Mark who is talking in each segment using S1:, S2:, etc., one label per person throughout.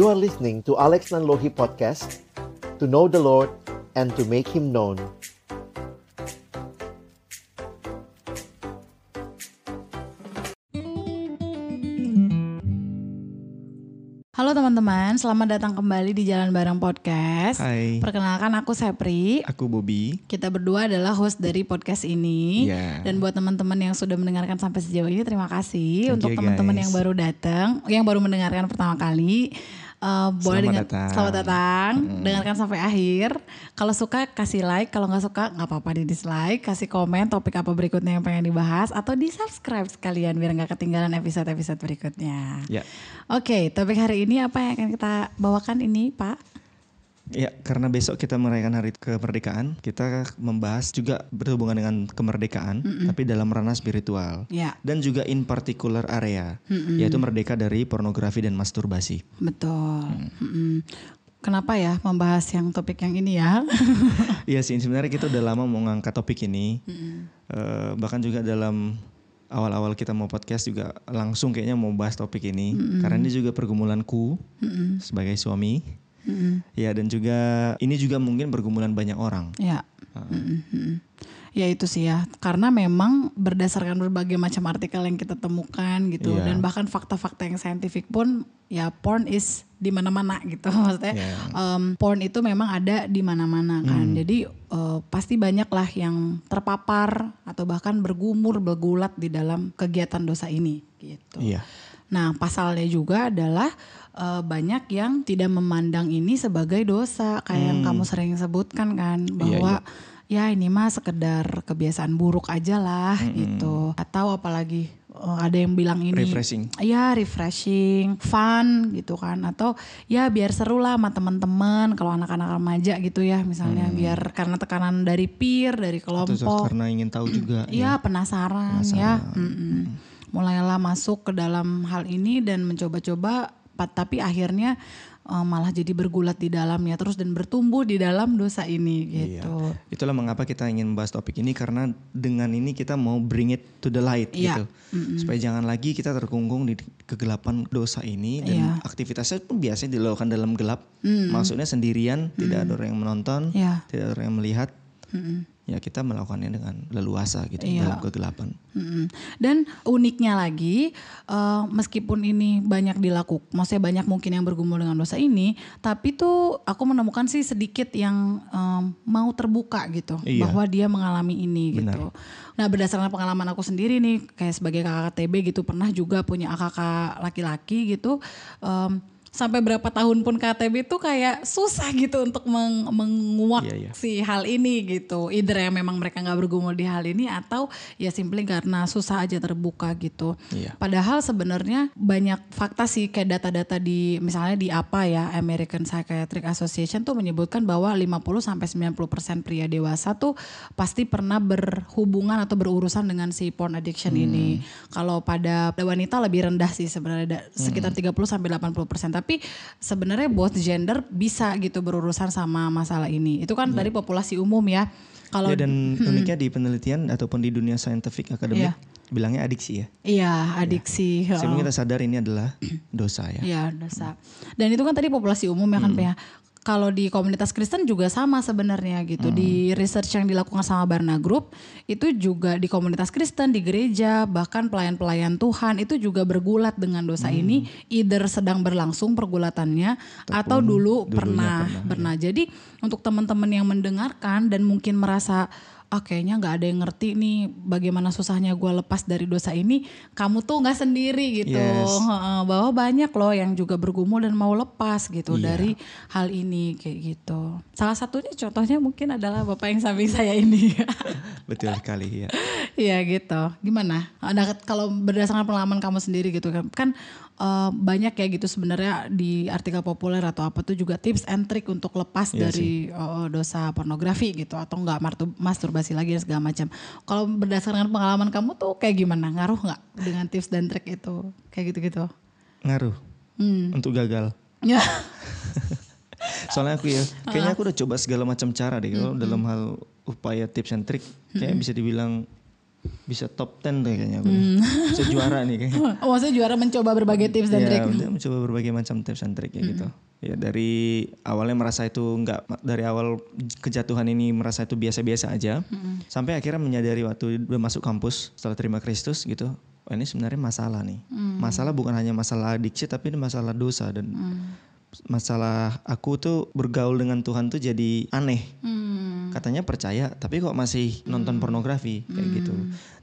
S1: You are listening to Alex Nanlohi Podcast To know the Lord and to make Him known
S2: Halo teman-teman, selamat datang kembali di Jalan Bareng Podcast.
S3: Hai.
S2: Perkenalkan aku Sepri.
S3: Aku Bobby.
S2: Kita berdua adalah host dari podcast ini.
S3: Iya.
S2: Dan buat teman-teman yang sudah mendengarkan sampai sejauh ini, terima kasih.
S3: Thank
S2: Untuk teman-teman yang baru datang, yang baru mendengarkan pertama kali, eh, boleh
S3: Selamat
S2: dengan
S3: datang.
S2: selamat datang, dengarkan sampai akhir. Kalau suka kasih like, kalau nggak suka nggak apa-apa di dislike, kasih komen topik apa berikutnya yang pengen dibahas atau di subscribe sekalian biar nggak ketinggalan episode-episode berikutnya.
S3: Ya.
S2: Oke, topik hari ini apa yang akan kita bawakan ini, Pak?
S3: Ya, karena besok kita merayakan hari kemerdekaan, kita membahas juga berhubungan dengan kemerdekaan, tapi dalam ranah spiritual.
S2: Ya,
S3: Dan juga in particular area, yaitu merdeka dari pornografi dan masturbasi.
S2: betul. Mm-mm. Kenapa ya membahas yang topik yang ini ya?
S3: Iya sih, sebenarnya kita udah lama mau ngangkat topik ini. Eh, bahkan juga dalam awal-awal kita mau podcast juga langsung kayaknya mau bahas topik ini. Karena ini juga pergumulanku sebagai suami. Ya, dan juga ini juga mungkin pergumulan banyak orang.
S2: ya. Mm-mm. Ya itu sih ya, karena memang berdasarkan berbagai macam artikel yang kita temukan gitu,
S3: Iya.
S2: dan bahkan fakta-fakta yang saintifik pun, ya porn is di mana-mana gitu, maksudnya
S3: Iya.
S2: em, porn itu memang ada di mana-mana kan, jadi eh, pasti banyak lah yang terpapar atau bahkan bergumur bergulat di dalam kegiatan dosa ini gitu.
S3: Iya.
S2: Nah, pasalnya juga adalah eh, banyak yang tidak memandang ini sebagai dosa, kayak yang kamu sering sebutkan kan, bahwa ya ini mah sekedar kebiasaan buruk aja lah gitu. Atau apalagi eh, ada yang bilang ini
S3: Refreshing.
S2: Ya refreshing, fun gitu kan Atau ya biar seru lah sama teman-teman Kalau anak-anak remaja gitu ya misalnya Biar karena tekanan dari peer, dari
S3: Atau
S2: kelompok
S3: karena ingin tahu juga.
S2: Iya penasaran, ya. Mm-mm. Mulailah masuk ke dalam hal ini dan mencoba-coba, pa- tapi akhirnya eh, malah jadi bergulat di dalamnya terus dan bertumbuh di dalam dosa ini
S3: Iya.
S2: gitu.
S3: Itulah mengapa kita ingin membahas topik ini karena dengan ini kita mau bring it to the light
S2: Iya.
S3: gitu. Supaya jangan lagi kita terkungkung di kegelapan dosa ini dan
S2: Iya.
S3: aktivitasnya pun biasanya dilakukan dalam gelap. Maksudnya sendirian, tidak ada orang yang menonton,
S2: Iya.
S3: tidak ada orang yang melihat.
S2: Mm-mm.
S3: Ya kita melakukannya dengan leluasa gitu
S2: Iya.
S3: dalam kegelapan.
S2: Dan uniknya lagi, eh, meskipun ini banyak dilakukan, maksudnya banyak mungkin yang bergumul dengan dosa ini, tapi tuh aku menemukan sih sedikit yang em, mau terbuka gitu,
S3: Iya.
S2: bahwa dia mengalami ini
S3: Benar.
S2: gitu. Nah berdasarkan pengalaman aku sendiri nih, kayak sebagai kakak TB gitu, pernah juga punya kakak laki-laki gitu. em, sampai berapa tahun pun KTB itu kayak susah gitu untuk meng- menguak
S3: Iya, iya.
S2: si hal ini gitu. Either yang memang mereka nggak bergumul di hal ini atau ya simply karena susah aja terbuka gitu.
S3: Iya.
S2: Padahal sebenarnya banyak fakta sih kayak data-data di misalnya di apa ya American Psychiatric Association tuh menyebutkan bahwa 50 sampai 90% pria dewasa tuh pasti pernah berhubungan atau berurusan dengan si porn addiction ini. Kalau pada wanita lebih rendah sih sebenarnya sekitar 30 sampai 80%. Tapi sebenarnya both gender bisa gitu berurusan sama masalah ini. Itu kan dari populasi umum ya. Kalau
S3: Ya dan uniknya di penelitian ataupun di dunia scientific akademik
S2: Iya.
S3: bilangnya adiksi ya.
S2: iya adiksi.
S3: Sehingga kita sadar ini adalah dosa ya.
S2: Iya dosa. Dan itu kan tadi populasi umum ya kan ya. Kalau di komunitas Kristen juga sama sebenarnya gitu. Di research yang dilakukan sama Barna Group itu juga di komunitas Kristen, di gereja, bahkan pelayan-pelayan Tuhan itu juga bergulat dengan dosa ini. Either sedang berlangsung pergulatannya atau dulu
S3: dulunya
S2: pernah
S3: pernah,
S2: pernah. Jadi untuk teman-teman yang mendengarkan dan mungkin merasa ah kayaknya nggak ada yang ngerti nih bagaimana susahnya gue lepas dari dosa ini kamu tuh nggak sendiri gitu
S3: Yes.
S2: Heeh, bahwa banyak loh yang juga bergumul dan mau lepas gitu
S3: Iya.
S2: dari hal ini kayak gitu salah satunya contohnya mungkin adalah bapak yang samping saya ini
S3: Betul sekali ya.
S2: Iya gitu. Gimana? Ada kalau berdasarkan pengalaman kamu sendiri gitu kan, eh, banyak ya gitu sebenarnya di artikel populer atau apa tuh juga tips and trick untuk lepas
S3: Iya
S2: dari eh, dosa pornografi gitu atau enggak masturbasi lagi dan segala macam. Kalau berdasarkan pengalaman kamu tuh kayak gimana? Ngaruh nggak dengan tips dan trik itu? Kayak gitu-gitu.
S3: Ngaruh
S2: Hmm.
S3: untuk gagal.
S2: Ya.
S3: Soalnya aku ya, kayaknya aku udah coba segala macam cara deh kalau dalam hal upaya tips and trick, kayak bisa dibilang bisa top 10 deh kayaknya aku. nih. Bisa juara nih kayaknya.
S2: Oh, maksudnya juara mencoba berbagai tips dan
S3: Ya,
S2: trik.
S3: mencoba berbagai macam tips and trik ya gitu. Ya dari awalnya merasa itu enggak dari awal kejatuhan ini merasa itu biasa-biasa aja. Sampai akhirnya menyadari waktu udah masuk kampus setelah terima Kristus gitu. Oh, ini sebenarnya masalah nih. Masalah bukan hanya masalah adiksi tapi ini masalah dosa dan masalah aku tuh bergaul dengan Tuhan tuh jadi aneh.
S2: Hmm.
S3: Katanya percaya, tapi kok masih nonton pornografi kayak gitu.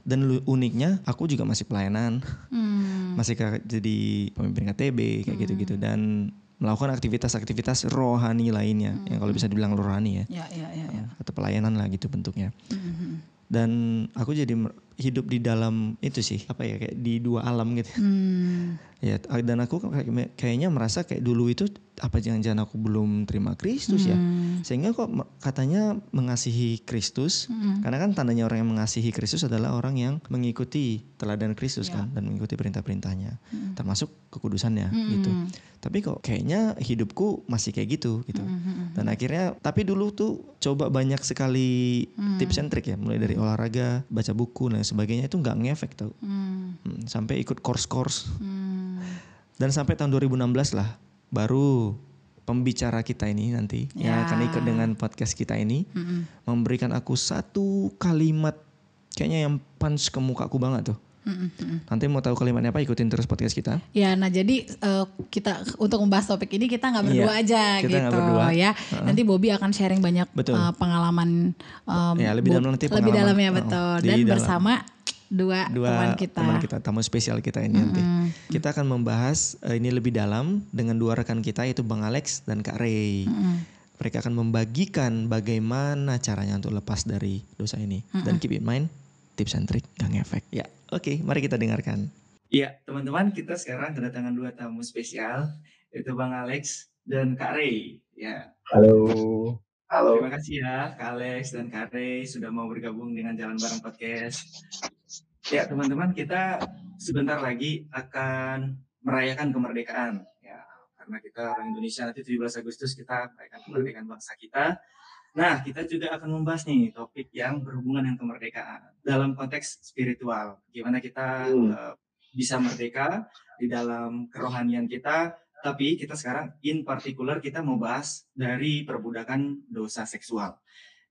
S3: Dan uniknya aku juga masih pelayanan,
S2: Hmm.
S3: masih jadi pemimpin KTB kayak gitu-gitu dan melakukan aktivitas-aktivitas rohani lainnya yang kalau bisa dibilang rohani ya
S2: Ya, ya, ya, ya.
S3: atau pelayanan lah gitu bentuknya.
S2: Mhm.
S3: Dan aku jadi hidup di dalam itu sih apa ya kayak di dua alam gitu.
S2: Hmm.
S3: Ya, dan aku kayak- kayaknya merasa kayak dulu itu apa jangan-jangan aku belum terima Kristus ya.
S2: Hmm.
S3: Sehingga kok katanya mengasihi Kristus,
S2: Hmm.
S3: karena kan tandanya orang yang mengasihi Kristus adalah orang yang mengikuti teladan Kristus
S2: Ya.
S3: kan dan mengikuti perintah-perintahnya,
S2: Hmm.
S3: termasuk kekudusannya
S2: Hmm.
S3: gitu. Tapi kok kayaknya hidupku masih kayak gitu gitu.
S2: Hmm.
S3: Dan akhirnya tapi dulu tuh coba banyak sekali
S2: Hmm.
S3: tips and trick ya, mulai dari olahraga, baca buku dan sebagainya itu nggak ngefek tau.
S2: Hmm.
S3: Hmm, sampai ikut course-course
S2: Hmm.
S3: dan sampai tahun 2016 lah baru pembicara kita ini nanti yang
S2: Ya.
S3: akan ikut dengan podcast kita ini
S2: Hmm.
S3: memberikan aku satu kalimat kayaknya yang punch ke mukaku banget tuh.
S2: Hmm. Hmm.
S3: Nanti mau tahu kalimatnya apa ikutin terus podcast kita.
S2: Ya, nah jadi eh, kita untuk membahas topik ini kita nggak berdua
S3: Iya,
S2: aja
S3: kita
S2: gitu
S3: berdua.
S2: ya. Nanti Bobby akan sharing banyak
S3: Betul.
S2: eh, pengalaman em,
S3: Ya, lebih dalam nanti
S2: lebih
S3: pengalaman.
S2: dalamnya
S3: Oh,
S2: betul
S3: di
S2: dan
S3: dalam.
S2: bersama dua,
S3: Dua
S2: teman kita.
S3: teman kita, tamu spesial kita ini nanti. Kita akan membahas eh, ini lebih dalam dengan dua rekan kita yaitu Bang Alex dan Kak Ray.
S2: Hmm.
S3: Mereka akan membagikan bagaimana caranya untuk lepas dari dosa ini. Dan keep in mind, tips and trick gak ngefek. Ya, oke, mari kita dengarkan.
S4: Iya, teman-teman, kita sekarang kedatangan dua tamu spesial, yaitu Bang Alex dan Kak Ray. Ya,
S5: Halo. Halo.
S4: terima kasih ya Kak Alex dan Kak Ray sudah mau bergabung dengan Jalan Bareng Podcast. Ya, teman-teman, kita sebentar lagi akan merayakan kemerdekaan. Ya, karena kita orang Indonesia nanti 17 Agustus kita merayakan kemerdekaan bangsa kita. Nah, kita juga akan membahas nih topik yang berhubungan dengan kemerdekaan dalam konteks spiritual. Gimana kita
S5: Hmm.
S4: eh, bisa merdeka di dalam kerohanian kita, tapi kita sekarang in particular kita mau bahas dari perbudakan dosa seksual.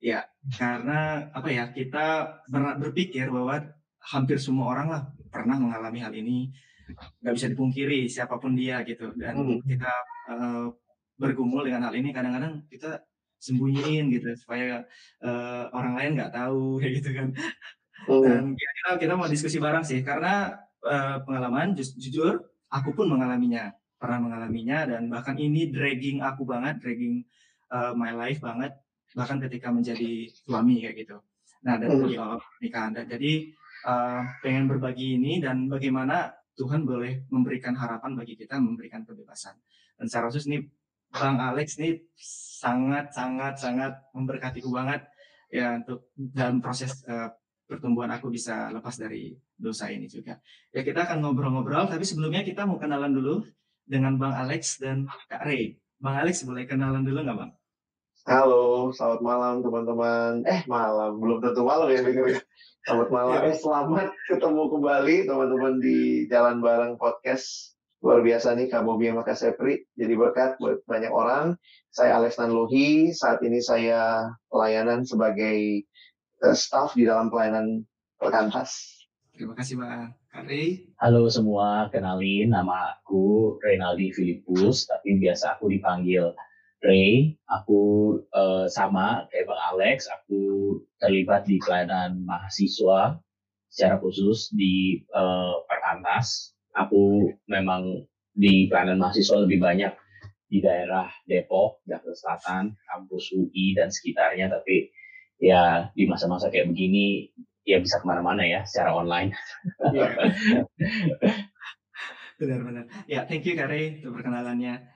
S4: Ya, karena apa ya? Kita ber- berpikir bahwa hampir semua orang lah pernah mengalami hal ini. Nggak bisa dipungkiri siapa pun dia gitu. Dan
S5: Hmm.
S4: kita eh, bergumul dengan hal ini kadang-kadang kita sembunyiin gitu supaya eh, orang lain nggak tahu kayak gitu kan.
S5: Hmm.
S4: Dan kira-kira kita mau diskusi bareng sih, karena eh, pengalaman ju- jujur aku pun mengalaminya, pernah mengalaminya dan bahkan ini dragging aku banget, dragging eh, my life banget, bahkan ketika menjadi suami kayak gitu. Nah dan
S5: Hmm.
S4: di awal pernikahan. Dan jadi eh, pengen berbagi ini dan bagaimana Tuhan boleh memberikan harapan bagi kita, memberikan kebebasan. Dan secara khusus nih Bang Alex nih sangat sangat sangat memberkatiku banget ya untuk dalam proses eh, pertumbuhan aku bisa lepas dari dosa ini juga. Ya kita akan ngobrol-ngobrol, tapi sebelumnya kita mau kenalan dulu dengan Bang Alex dan Kak Ray. Bang Alex boleh kenalan dulu nggak Bang?
S5: Halo, selamat malam teman-teman. Eh malam, belum tentu malam ya dengerin. Selamat malam, eh, selamat ketemu kembali teman-teman di Jalan Bareng Podcast. Luar biasa nih Kak Bobi sama Kak Sepri. Jadi berkat buat banyak orang. Saya Alex Nanlohi, saat ini saya pelayanan sebagai eh, staff di dalam pelayanan perkantas.
S4: Terima kasih Bang Ray.
S6: Halo semua, kenalin nama aku Renaldi Filipus, tapi biasa aku dipanggil Ray. Aku eh, sama kayak Bang Alex, aku terlibat di pelayanan mahasiswa secara khusus di eh, Perkantas. Aku memang di pelayanan mahasiswa lebih banyak di daerah Depok, Jakarta Selatan, kampus UI dan sekitarnya, tapi ya di masa-masa kayak begini ya bisa ke mana-mana ya secara online.
S4: Iya. Benar-benar. Ya, thank you Kak Ray untuk perkenalannya.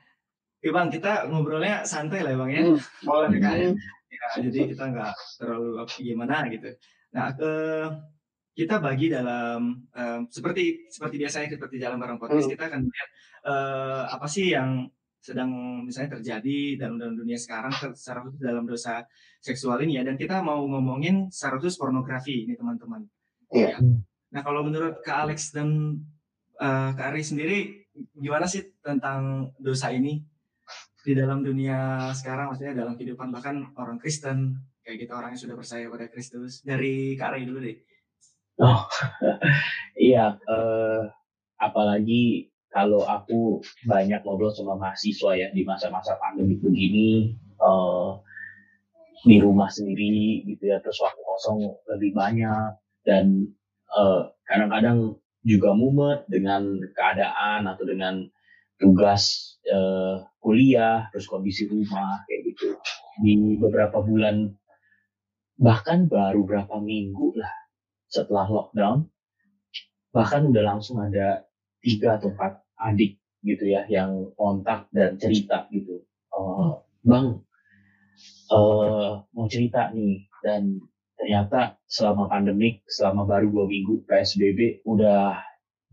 S4: Oke Bang, kita ngobrolnya santai lah ya Bang ya.
S5: Hmm, boleh
S4: Ya, kan?
S5: Hmm.
S4: Ya, jadi kita nggak terlalu gimana gitu. Nah, ke kita bagi dalam em, seperti seperti biasanya seperti jalan bareng podcast
S5: Hmm.
S4: kita akan melihat eh, apa sih yang sedang misalnya terjadi dalam dalam dunia sekarang secara khusus dalam dosa seksual ini ya dan kita mau ngomongin secara khusus pornografi ini teman-teman
S5: Iya.
S4: Ya. Nah kalau menurut Kak Alex dan uh, Kak Ari sendiri gimana sih tentang dosa ini di dalam dunia sekarang maksudnya dalam kehidupan bahkan orang Kristen kayak gitu orang yang sudah percaya pada Kristus dari Kak Ari dulu deh.
S6: Oh iya, uh, apalagi kalau aku banyak ngobrol sama mahasiswa ya di masa-masa pandemi begini uh, di rumah sendiri gitu ya terus waktu kosong lebih banyak dan kadang kadang-kadang juga mumet dengan keadaan atau dengan tugas uh, kuliah terus kondisi rumah kayak gitu. Di beberapa bulan bahkan baru berapa minggu lah setelah lockdown bahkan udah langsung ada tiga atau empat adik gitu ya yang kontak dan cerita gitu. Uh, bang uh, mau cerita nih dan ternyata selama pandemik selama baru dua minggu psbb udah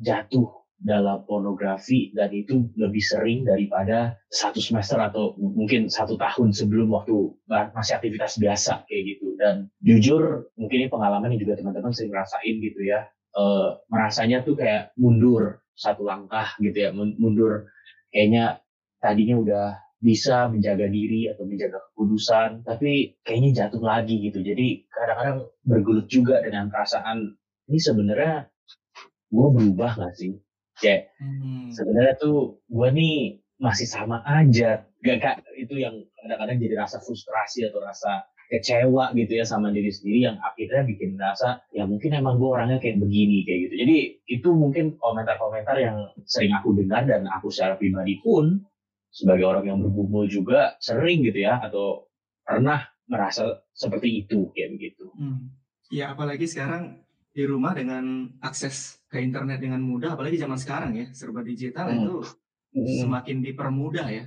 S6: jatuh dalam pornografi dan itu lebih sering daripada satu semester atau mungkin satu tahun sebelum waktu masih aktivitas biasa kayak gitu. Dan jujur mungkin ini pengalaman yang juga teman-teman sering rasain gitu ya. Uh, merasanya tuh kayak mundur satu langkah gitu ya mundur. Kayaknya tadinya udah bisa menjaga diri atau menjaga kekudusan tapi kayaknya jatuh lagi gitu. Jadi kadang-kadang bergulut juga dengan perasaan ini sebenarnya gue berubah gak sih kayak hmm. sebenarnya tuh gue nih masih sama aja gak kak itu yang kadang-kadang jadi rasa frustrasi atau rasa kecewa gitu ya sama diri sendiri yang akhirnya bikin merasa ya mungkin emang gue orangnya kayak begini kayak gitu jadi itu mungkin komentar-komentar yang sering aku dengar dan aku secara pribadi pun sebagai orang yang bergumul juga sering gitu ya atau pernah merasa seperti itu kayak begitu.
S4: Hmm. Ya apalagi sekarang di rumah dengan akses ke internet dengan mudah, apalagi zaman sekarang ya serba digital hmm. itu hmm. semakin dipermudah ya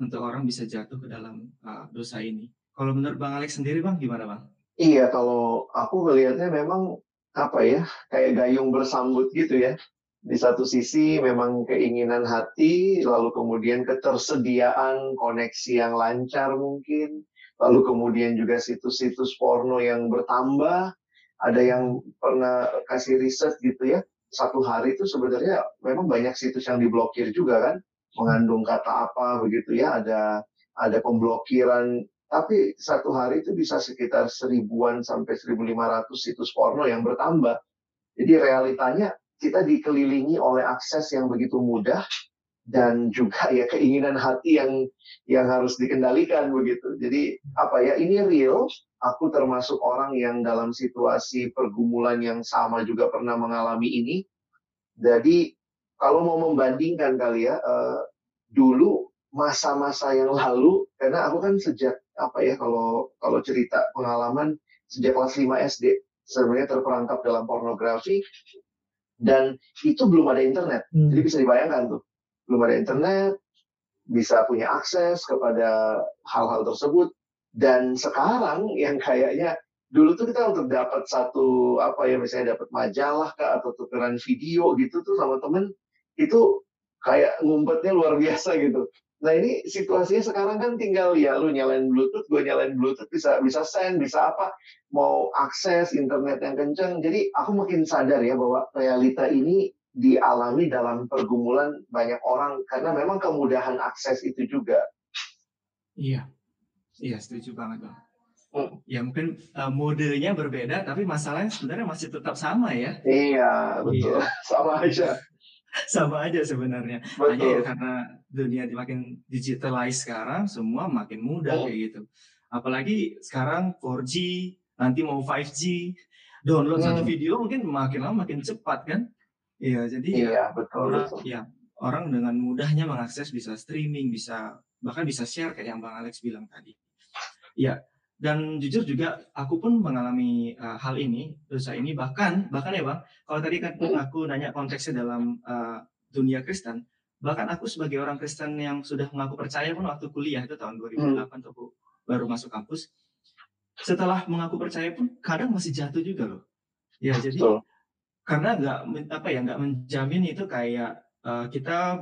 S4: untuk orang bisa jatuh ke dalam uh, dosa ini. Kalau menurut Bang Alex sendiri Bang gimana Bang?
S5: Iya kalau aku melihatnya memang apa ya kayak gayung bersambut gitu ya di satu sisi memang keinginan hati, lalu kemudian ketersediaan koneksi yang lancar mungkin, lalu kemudian juga situs-situs porno yang bertambah. Ada yang pernah kasih riset gitu ya, satu hari itu sebenarnya memang banyak situs yang diblokir juga kan, mengandung kata apa begitu ya, ada ada pemblokiran. Tapi satu hari itu bisa sekitar seribuan sampai 1.500 situs porno yang bertambah. Jadi realitanya kita dikelilingi oleh akses yang begitu mudah dan juga ya keinginan hati yang yang harus dikendalikan begitu. Jadi apa ya ini real. Aku termasuk orang yang dalam situasi pergumulan yang sama juga pernah mengalami ini. Jadi kalau mau membandingkan kali ya uh, dulu masa-masa yang lalu karena aku kan sejak apa ya kalau kalau cerita pengalaman sejak kelas 5 SD sebenarnya terperangkap dalam pornografi dan itu belum ada internet hmm. jadi bisa dibayangkan tuh belum ada internet bisa punya akses kepada hal-hal tersebut dan sekarang yang kayaknya dulu tuh kita untuk dapat satu apa ya misalnya dapat majalah kah atau tukeran video gitu tuh sama temen itu kayak ngumpetnya luar biasa gitu Nah ini situasinya sekarang kan tinggal ya lu nyalain Bluetooth, gue nyalain Bluetooth bisa bisa send, bisa apa, mau akses internet yang kencang. Jadi aku makin sadar ya bahwa realita ini dialami dalam pergumulan banyak orang karena memang kemudahan akses itu juga.
S4: Iya, iya setuju banget bang. Hmm. Ya mungkin uh, modenya berbeda tapi masalahnya sebenarnya masih tetap sama ya.
S5: Iya betul, iya. sama aja.
S4: sama aja sebenarnya. Betul. Hanya ya karena dunia makin digitalize sekarang, semua makin mudah oh. kayak gitu. Apalagi sekarang 4G, nanti mau 5G, download hmm. satu video mungkin makin lama makin cepat kan? Iya, jadi
S5: ya iya, ya, betul,
S4: orang, ya orang dengan mudahnya mengakses bisa streaming, bisa bahkan bisa share kayak yang Bang Alex bilang tadi. Ya, dan jujur juga aku pun mengalami uh, hal ini dosa ini bahkan bahkan ya bang kalau tadi kan hmm. aku nanya konteksnya dalam uh, dunia Kristen bahkan aku sebagai orang Kristen yang sudah mengaku percaya pun waktu kuliah itu tahun 2008 hmm. aku baru masuk kampus setelah mengaku percaya pun kadang masih jatuh juga loh ya jadi Betul. Karena nggak apa ya nggak menjamin itu kayak uh, kita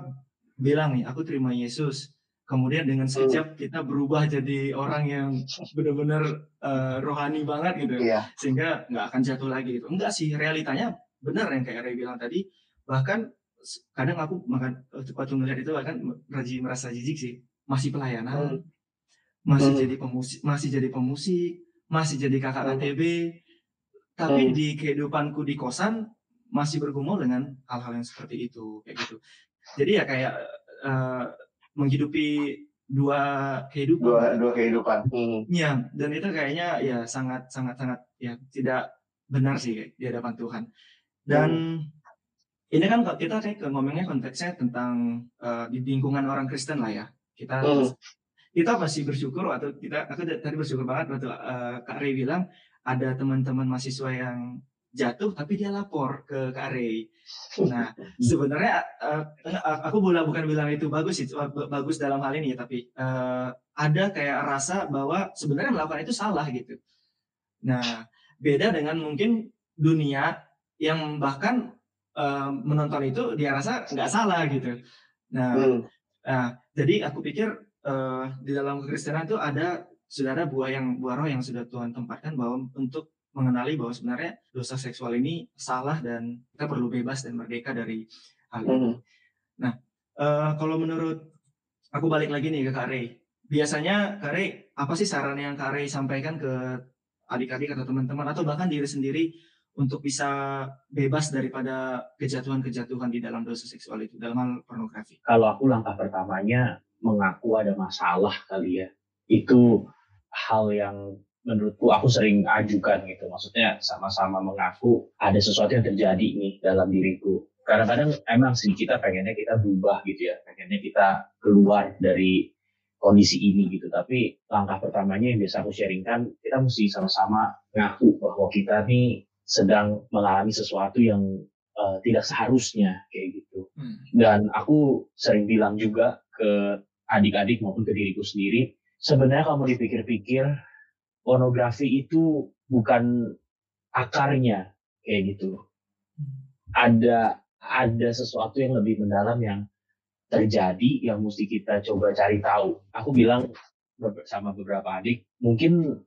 S4: bilang nih aku terima Yesus kemudian dengan sekejap kita berubah jadi orang yang benar-benar uh, rohani banget gitu
S5: Iya.
S4: sehingga nggak akan jatuh lagi gitu enggak sih realitanya benar yang kayak Ray bilang tadi bahkan kadang aku makan waktu ngeliat itu bahkan raji merasa jijik sih masih pelayanan masih
S5: Hmm.
S4: jadi pemusik masih jadi pemusik masih jadi kakak
S5: Hmm.
S4: KTB tapi
S5: Hmm.
S4: di kehidupanku di kosan masih bergumul dengan hal-hal yang seperti itu kayak gitu jadi ya kayak eh, menghidupi dua kehidupan
S5: Dua dua kehidupan. Hmm.
S4: Iya, dan itu kayaknya ya sangat sangat sangat ya tidak benar sih kayak di hadapan Tuhan. Dan ini kan kalau kita kayak ngomongnya konteksnya tentang eh, di lingkungan orang Kristen lah ya. Kita
S5: Hmm.
S4: kita pasti bersyukur atau kita aku tadi bersyukur banget waktu eh, Kak Ray bilang ada teman-teman mahasiswa yang jatuh tapi dia lapor ke Kak Ray. Nah, sebenarnya eh, eh, aku bukan bukan bilang itu bagus sih, ba- bagus dalam hal ini tapi eh, ada kayak rasa bahwa sebenarnya melakukan itu salah gitu. Nah, beda dengan mungkin dunia yang bahkan eh, menonton itu dia rasa nggak salah gitu. Nah,
S5: Hmm.
S4: Nah, jadi aku pikir eh, di dalam kekristenan itu ada sudah ada buah yang buah roh yang sudah Tuhan tempatkan bahwa untuk mengenali bahwa sebenarnya dosa seksual ini salah dan kita perlu bebas dan merdeka dari hal ini.
S5: Hmm.
S4: Eh, kalau menurut aku balik lagi nih ke Kak Ray. Biasanya Kak Ray, apa sih saran yang Kak Ray sampaikan ke adik-adik atau teman-teman atau bahkan diri sendiri untuk bisa bebas daripada kejatuhan-kejatuhan di dalam dosa seksual itu dalam hal pornografi?
S6: kalau aku langkah pertamanya mengaku ada masalah kali ya itu hal yang menurutku aku sering ajukan gitu. Maksudnya sama-sama mengaku ada sesuatu yang terjadi nih dalam diriku. Kadang-kadang emang sih kita pengennya kita berubah gitu ya. Pengennya kita keluar dari kondisi ini gitu. Tapi langkah pertamanya yang biasa aku sharingkan kita mesti sama-sama ngaku bahwa kita nih sedang mengalami sesuatu yang eh, tidak seharusnya kayak gitu. Dan aku sering bilang juga ke adik-adik maupun ke diriku sendiri sebenarnya kalau mau dipikir-pikir pornografi itu bukan akarnya kayak gitu ada ada sesuatu yang lebih mendalam yang terjadi yang mesti kita coba cari tahu aku bilang sama beberapa adik mungkin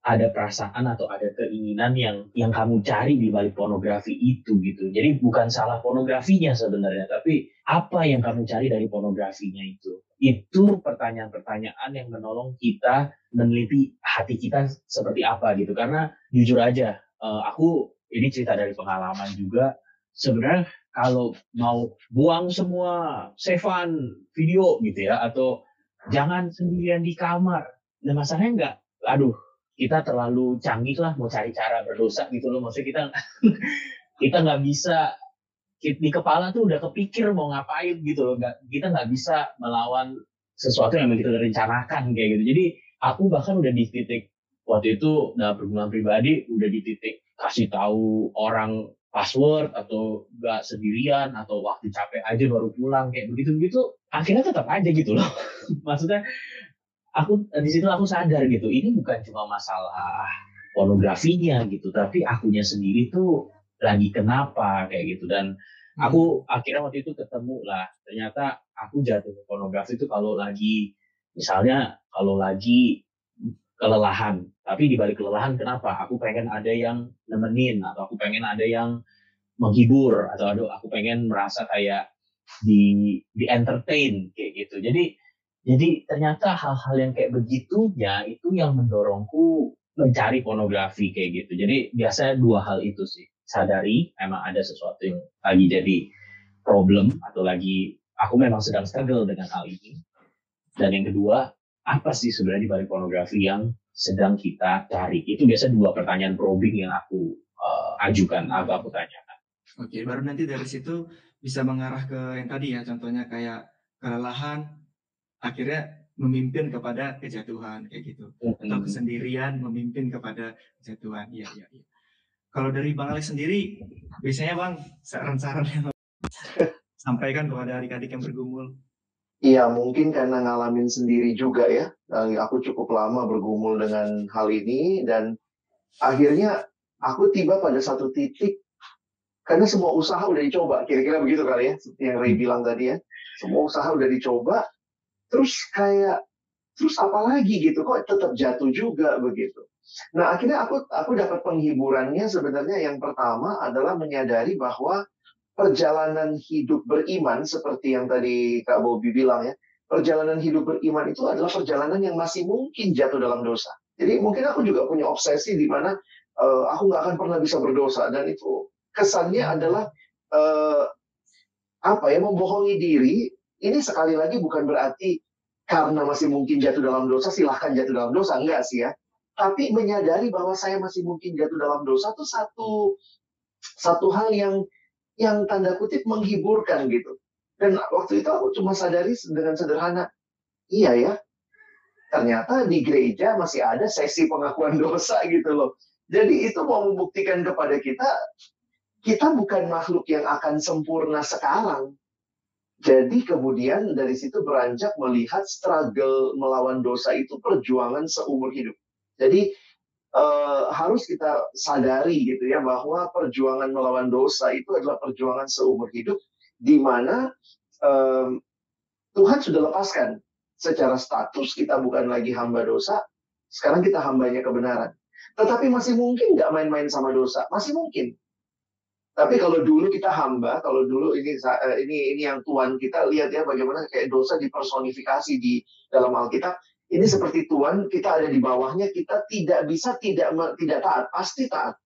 S6: ada perasaan atau ada keinginan yang yang kamu cari di balik pornografi itu gitu. Jadi bukan salah pornografinya sebenarnya, tapi apa yang kamu cari dari pornografinya itu. Itu pertanyaan-pertanyaan yang menolong kita meneliti hati kita seperti apa gitu. Karena jujur aja, eh, aku ini cerita dari pengalaman juga. Sebenarnya kalau mau buang semua sevan video gitu ya, atau jangan sendirian di kamar. Nah masalahnya enggak, aduh kita terlalu canggih lah mau cari cara berdosa gitu loh maksudnya kita kita nggak bisa di kepala tuh udah kepikir mau ngapain gitu loh. Nggak kita nggak bisa melawan sesuatu yang kita udah rencanakan kayak gitu. Jadi aku bahkan udah di titik waktu itu dalam pergumulan pribadi udah di titik kasih tahu orang password atau nggak sendirian atau waktu capek aja baru pulang kayak begitu begitu akhirnya tetap aja gitu loh. Maksudnya aku di situ aku sadar gitu ini bukan cuma masalah pornografinya gitu tapi akunya sendiri tuh lagi kenapa kayak gitu. Dan aku akhirnya waktu itu ketemu lah ternyata aku jatuh ke pornografi itu kalau lagi misalnya kalau lagi kelelahan. Tapi di balik kelelahan kenapa? Aku pengen ada yang nemenin atau aku pengen ada yang menghibur atau aduh aku pengen merasa kayak di di entertain kayak gitu. Jadi jadi ternyata hal-hal yang kayak begitunya itu yang mendorongku mencari pornografi kayak gitu. Jadi biasanya dua hal itu sih. Sadari emang ada sesuatu yang lagi jadi problem atau lagi aku memang sedang struggle dengan hal ini. Dan yang kedua, apa sih sebenarnya di balik pornografi yang sedang kita cari? Itu biasa dua pertanyaan probing yang aku uh, ajukan, aku aku tanyakan.
S4: Oke, baru nanti dari situ bisa mengarah ke yang tadi ya, contohnya kayak kelelahan, akhirnya memimpin kepada kejatuhan kayak gitu, atau kesendirian memimpin kepada kejatuhan. Iya, iya, iya. Kalau dari Bang Alex sendiri, biasanya Bang saran-saran yang sampaikan kepada adik-adik yang bergumul.
S5: Iya, mungkin karena ngalamin sendiri juga ya. Aku cukup lama bergumul dengan hal ini dan akhirnya aku tiba pada satu titik karena semua usaha udah dicoba, kira-kira begitu kali ya, yang Ray bilang tadi ya. Semua usaha udah dicoba, terus kayak terus apa lagi gitu kok tetap jatuh juga begitu. Nah akhirnya aku aku dapat penghiburannya sebenarnya yang pertama adalah menyadari bahwa perjalanan hidup beriman seperti yang tadi Kak Bobi bilang ya, perjalanan hidup beriman itu adalah perjalanan yang masih mungkin jatuh dalam dosa. Jadi mungkin aku juga punya obsesi di mana uh, aku nggak akan pernah bisa berdosa dan itu kesannya adalah uh, apa ya membohongi diri. Ini sekali lagi bukan berarti karena masih mungkin jatuh dalam dosa, silahkan jatuh dalam dosa. Enggak sih ya. Tapi menyadari bahwa saya masih mungkin jatuh dalam dosa itu satu satu hal yang yang tanda kutip menghiburkan gitu. Dan waktu itu aku cuma sadari dengan sederhana, iya ya, ternyata di gereja masih ada sesi pengakuan dosa gitu loh. Jadi itu mau membuktikan kepada kita, kita bukan makhluk yang akan sempurna sekarang. Jadi kemudian dari situ beranjak melihat struggle melawan dosa itu perjuangan seumur hidup. Jadi uh, harus kita sadari gitu ya bahwa perjuangan melawan dosa itu adalah perjuangan seumur hidup di mana Tuhan sudah lepaskan secara status kita bukan lagi hamba dosa, sekarang kita hambanya kebenaran. Tetapi masih mungkin nggak main-main sama dosa, masih mungkin. Tapi kalau dulu kita hamba, kalau dulu ini eh, ini ini yang Tuhan kita lihat ya bagaimana kayak dosa dipersonifikasi di dalam Alkitab. Ini seperti Tuhan, kita ada di bawahnya, kita tidak bisa tidak tidak taat, pasti taat.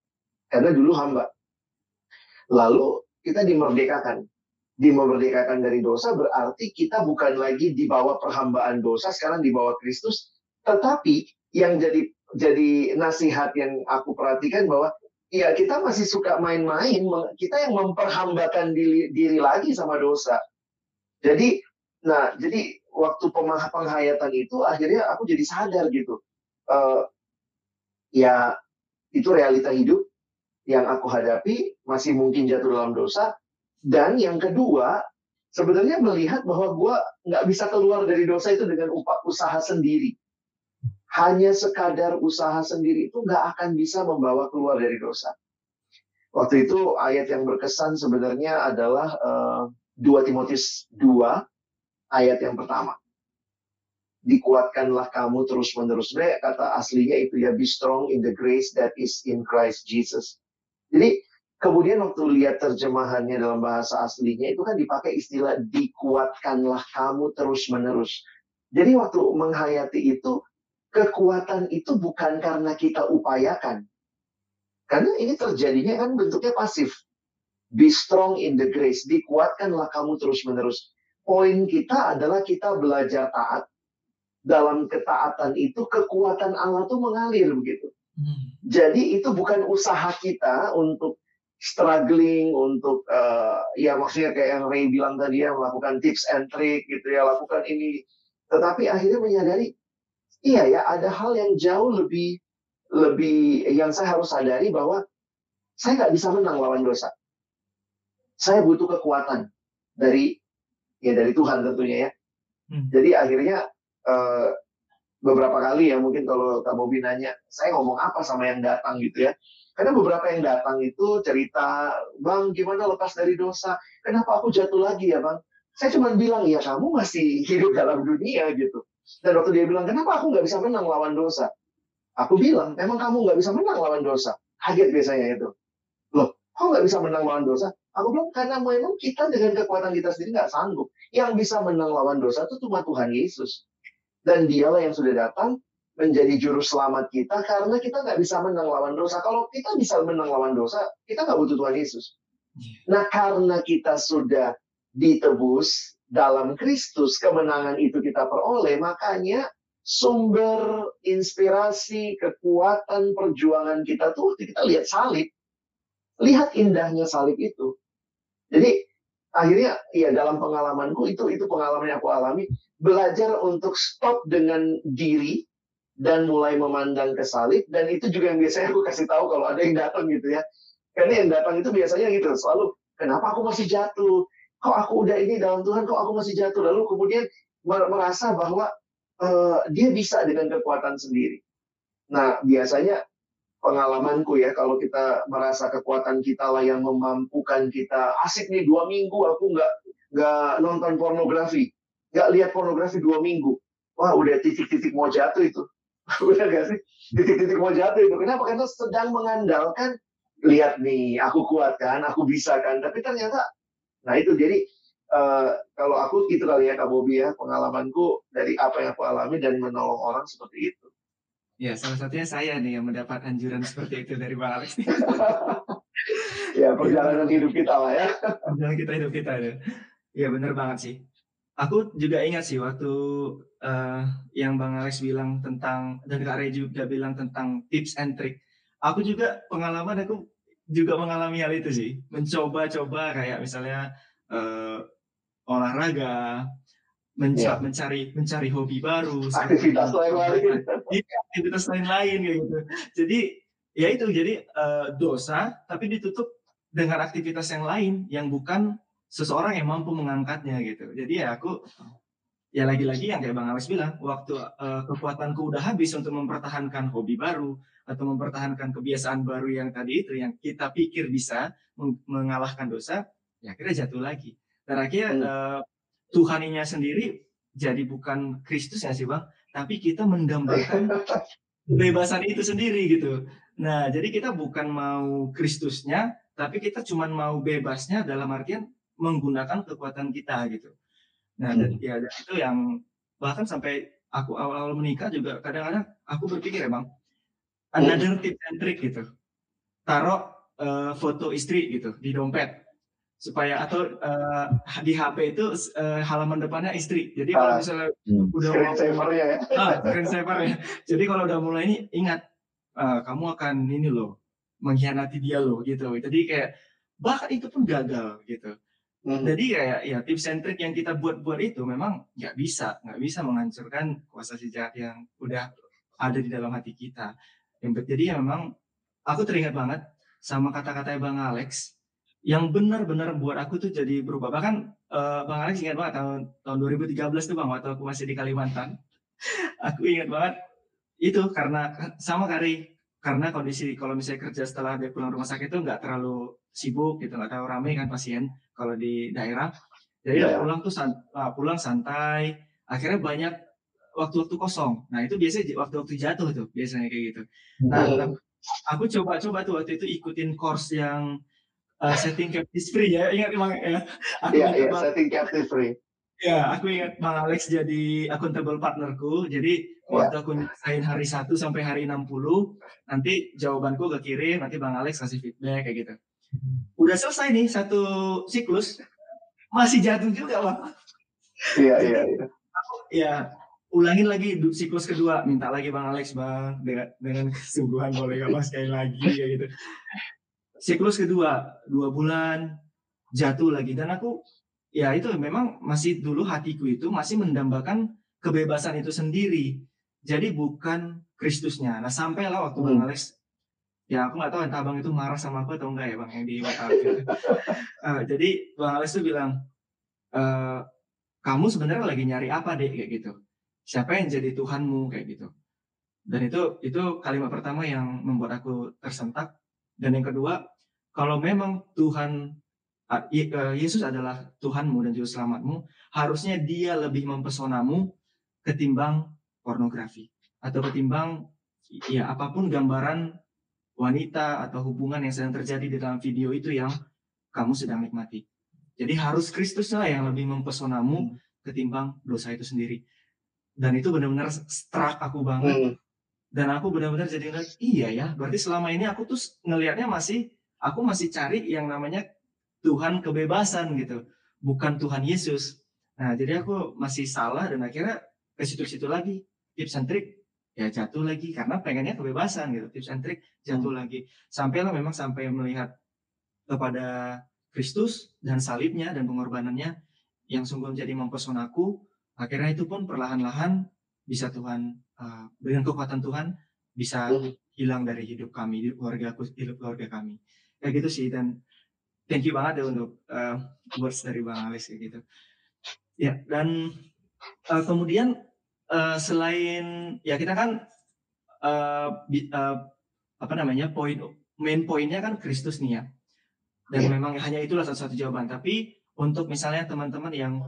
S5: Karena dulu hamba. Lalu kita dimerdekakan. Dimerdekakan dari dosa berarti kita bukan lagi di bawah perhambaan dosa, sekarang di bawah Kristus. Tetapi yang jadi jadi nasihat yang aku perhatikan bahwa ya kita masih suka main-main, kita yang memperhambakan diri, diri lagi sama dosa. Jadi, nah, jadi waktu penghayatan itu akhirnya aku jadi sadar gitu. Uh, ya, itu realita hidup yang aku hadapi, masih mungkin jatuh dalam dosa. Dan yang kedua, sebenarnya melihat bahwa gue nggak bisa keluar dari dosa itu dengan upah usaha sendiri hanya sekadar usaha sendiri itu nggak akan bisa membawa keluar dari dosa. Waktu itu ayat yang berkesan sebenarnya adalah uh, eh, 2 Timotius 2 ayat yang pertama. Dikuatkanlah kamu terus-menerus. Sebenarnya kata aslinya itu ya be strong in the grace that is in Christ Jesus. Jadi kemudian waktu lihat terjemahannya dalam bahasa aslinya itu kan dipakai istilah dikuatkanlah kamu terus-menerus. Jadi waktu menghayati itu kekuatan itu bukan karena kita upayakan. Karena ini terjadinya kan bentuknya pasif. Be strong in the grace. Dikuatkanlah kamu terus-menerus. Poin kita adalah kita belajar taat. Dalam ketaatan itu kekuatan Allah tuh mengalir begitu. Hmm. Jadi itu bukan usaha kita untuk struggling untuk uh, ya maksudnya kayak yang Ray bilang tadi ya melakukan tips and trick gitu ya lakukan ini tetapi akhirnya menyadari iya ya ada hal yang jauh lebih lebih yang saya harus sadari bahwa saya nggak bisa menang lawan dosa. Saya butuh kekuatan dari ya dari Tuhan tentunya ya. Hmm. Jadi akhirnya uh, beberapa kali ya mungkin kalau Kak Bobi nanya, saya ngomong apa sama yang datang gitu ya. Karena beberapa yang datang itu cerita, Bang gimana lepas dari dosa? Kenapa aku jatuh lagi ya Bang? Saya cuma bilang, ya kamu masih hidup dalam dunia gitu. Dan waktu dia bilang, kenapa aku nggak bisa menang lawan dosa? Aku bilang, emang kamu nggak bisa menang lawan dosa. Kaget biasanya itu. Loh, kok nggak bisa menang lawan dosa? Aku bilang, karena memang kita dengan kekuatan kita sendiri nggak sanggup. Yang bisa menang lawan dosa itu cuma Tuhan Yesus. Dan dialah yang sudah datang menjadi juru selamat kita karena kita nggak bisa menang lawan dosa. Kalau kita bisa menang lawan dosa, kita nggak butuh Tuhan Yesus. Iya. Nah karena kita sudah ditebus, dalam Kristus kemenangan itu kita peroleh, makanya sumber inspirasi, kekuatan perjuangan kita tuh kita lihat salib. Lihat indahnya salib itu. Jadi akhirnya ya dalam pengalamanku itu itu pengalaman yang aku alami belajar untuk stop dengan diri dan mulai memandang ke salib dan itu juga yang biasanya aku kasih tahu kalau ada yang datang gitu ya karena yang datang itu biasanya gitu selalu kenapa aku masih jatuh kok aku udah ini dalam Tuhan, kok aku masih jatuh. Lalu kemudian merasa bahwa uh, dia bisa dengan kekuatan sendiri. Nah, biasanya pengalamanku ya, kalau kita merasa kekuatan kita lah yang memampukan kita, asik nih dua minggu aku nggak nggak nonton pornografi, nggak lihat pornografi dua minggu, wah udah titik-titik mau jatuh itu. udah gak sih? Titik-titik mau jatuh itu. Kenapa? Karena sedang mengandalkan, lihat nih, aku kuat kan, aku bisa kan. Tapi ternyata, nah itu jadi uh, kalau aku gitu kali ya Kak Bobi ya, pengalamanku dari apa yang aku alami dan menolong orang seperti itu.
S4: Ya, salah satunya saya nih yang mendapat anjuran seperti itu dari Bang Alex.
S5: ya, perjalanan hidup kita lah ya.
S4: Perjalanan kita hidup kita ya. Iya benar banget sih. Aku juga ingat sih waktu uh, yang Bang Alex bilang tentang dan Kak Ray juga bilang tentang tips and trick. Aku juga pengalaman aku juga mengalami hal itu sih. Mencoba-coba kayak misalnya uh, olahraga, menca yeah. mencari mencari hobi baru,
S5: aktivitas lain-lain,
S4: iya, aktivitas lain-lain kayak gitu. Jadi ya itu jadi uh, dosa tapi ditutup dengan aktivitas yang lain yang bukan seseorang yang mampu mengangkatnya gitu. Jadi ya aku ya lagi-lagi yang kayak Bang Alex bilang, waktu uh, kekuatanku udah habis untuk mempertahankan hobi baru atau mempertahankan kebiasaan baru yang tadi itu yang kita pikir bisa mengalahkan dosa, ya akhirnya jatuh lagi. Dan akhirnya hmm. uh, Tuhaninya sendiri jadi bukan Kristus ya sih bang, tapi kita mendambakan kebebasan itu sendiri gitu. Nah jadi kita bukan mau Kristusnya, tapi kita cuma mau bebasnya dalam artian menggunakan kekuatan kita gitu. Nah dan hmm. ya dan itu yang bahkan sampai aku awal-awal menikah juga kadang-kadang aku berpikir ya bang, another tip and trick gitu. Taruh uh, foto istri gitu di dompet supaya atau uh, di HP itu uh, halaman depannya istri. Jadi kalau ah, misalnya uh, udah
S5: screen saver ya.
S4: Ah, screen saver ya. Jadi kalau udah mulai ini ingat uh, kamu akan ini loh mengkhianati dia loh gitu. Jadi kayak bahkan itu pun gagal gitu. Hmm. Jadi kayak ya tips and trick yang kita buat-buat itu memang nggak bisa, nggak bisa menghancurkan kuasa si jahat yang udah ada di dalam hati kita. Yang jadi ya memang aku teringat banget sama kata-kata Bang Alex yang benar-benar buat aku tuh jadi berubah. Bahkan uh, Bang Alex ingat banget tahun tahun 2013 tuh Bang waktu aku masih di Kalimantan. aku ingat banget itu karena sama kali karena kondisi kalau misalnya kerja setelah dia pulang rumah sakit itu nggak terlalu sibuk gitu nggak terlalu ramai kan pasien kalau di daerah jadi yeah. pulang tuh san, uh, pulang santai akhirnya banyak waktu-waktu kosong nah itu biasanya waktu-waktu jatuh tuh biasanya kayak gitu nah aku coba-coba tuh waktu itu ikutin course yang uh, setting captive free ya. Ingat emang ya?
S5: Aku yeah, yeah, setting captive free.
S4: Ya aku ingat bang Alex jadi accountable partnerku. Jadi yeah. waktu aku nyelesain hari 1 sampai hari 60 nanti jawabanku ke kirim nanti bang Alex kasih feedback kayak gitu. Udah selesai nih satu siklus. Masih jatuh juga bang.
S5: Iya iya iya.
S4: ya ulangin lagi siklus kedua. Minta lagi bang Alex bang. Dengan dengan kesungguhan boleh gak mas sekali lagi kayak gitu siklus kedua dua bulan jatuh lagi. Dan aku ya itu memang masih dulu hatiku itu masih mendambakan kebebasan itu sendiri. Jadi bukan Kristusnya. Nah sampailah waktu hmm. bang Alex ya aku nggak tahu entah bang itu marah sama aku atau enggak ya bang yang di WhatsApp uh, jadi bang Alex tuh bilang uh, kamu sebenarnya lagi nyari apa deh kayak gitu. Siapa yang jadi Tuhanmu? Kayak gitu. Dan itu itu kalimat pertama yang membuat aku tersentak dan yang kedua kalau memang Tuhan e, Yesus adalah Tuhanmu dan Juru Selamatmu, harusnya Dia lebih mempesonamu ketimbang pornografi atau ketimbang ya apa pun gambaran wanita atau hubungan yang sedang terjadi di dalam video itu yang kamu sedang nikmati. Jadi harus Kristus lah yang lebih mempesonamu hmm. ketimbang dosa itu sendiri. Dan itu benar-benar struck aku banget. Hmm. Dan aku benar-benar jadi ngeliat, iya ya, berarti selama ini aku tuh ngelihatnya masih aku masih cari yang namanya Tuhan kebebasan gitu, bukan Tuhan Yesus. Nah, jadi aku masih salah dan akhirnya ke situ-situ lagi, tips and trick ya jatuh lagi karena pengennya kebebasan gitu, tips and trick jatuh hmm. lagi. Sampailah memang sampai melihat kepada Kristus dan salibnya dan pengorbanannya yang sungguh menjadi mempesonaku. Akhirnya itu pun perlahan-lahan bisa Tuhan uh, dengan kekuatan Tuhan bisa hmm. hilang dari hidup kami, hidup keluarga hidup keluarga kami. Kayak gitu sih dan thank you banget ya untuk uh, words dari bang Alex kayak gitu. Ya dan uh, kemudian uh, selain ya kita kan uh, bi, uh, apa namanya poin main poinnya kan Kristus nih ya. Dan memang hanya itulah satu-satu jawaban. Tapi untuk misalnya teman-teman yang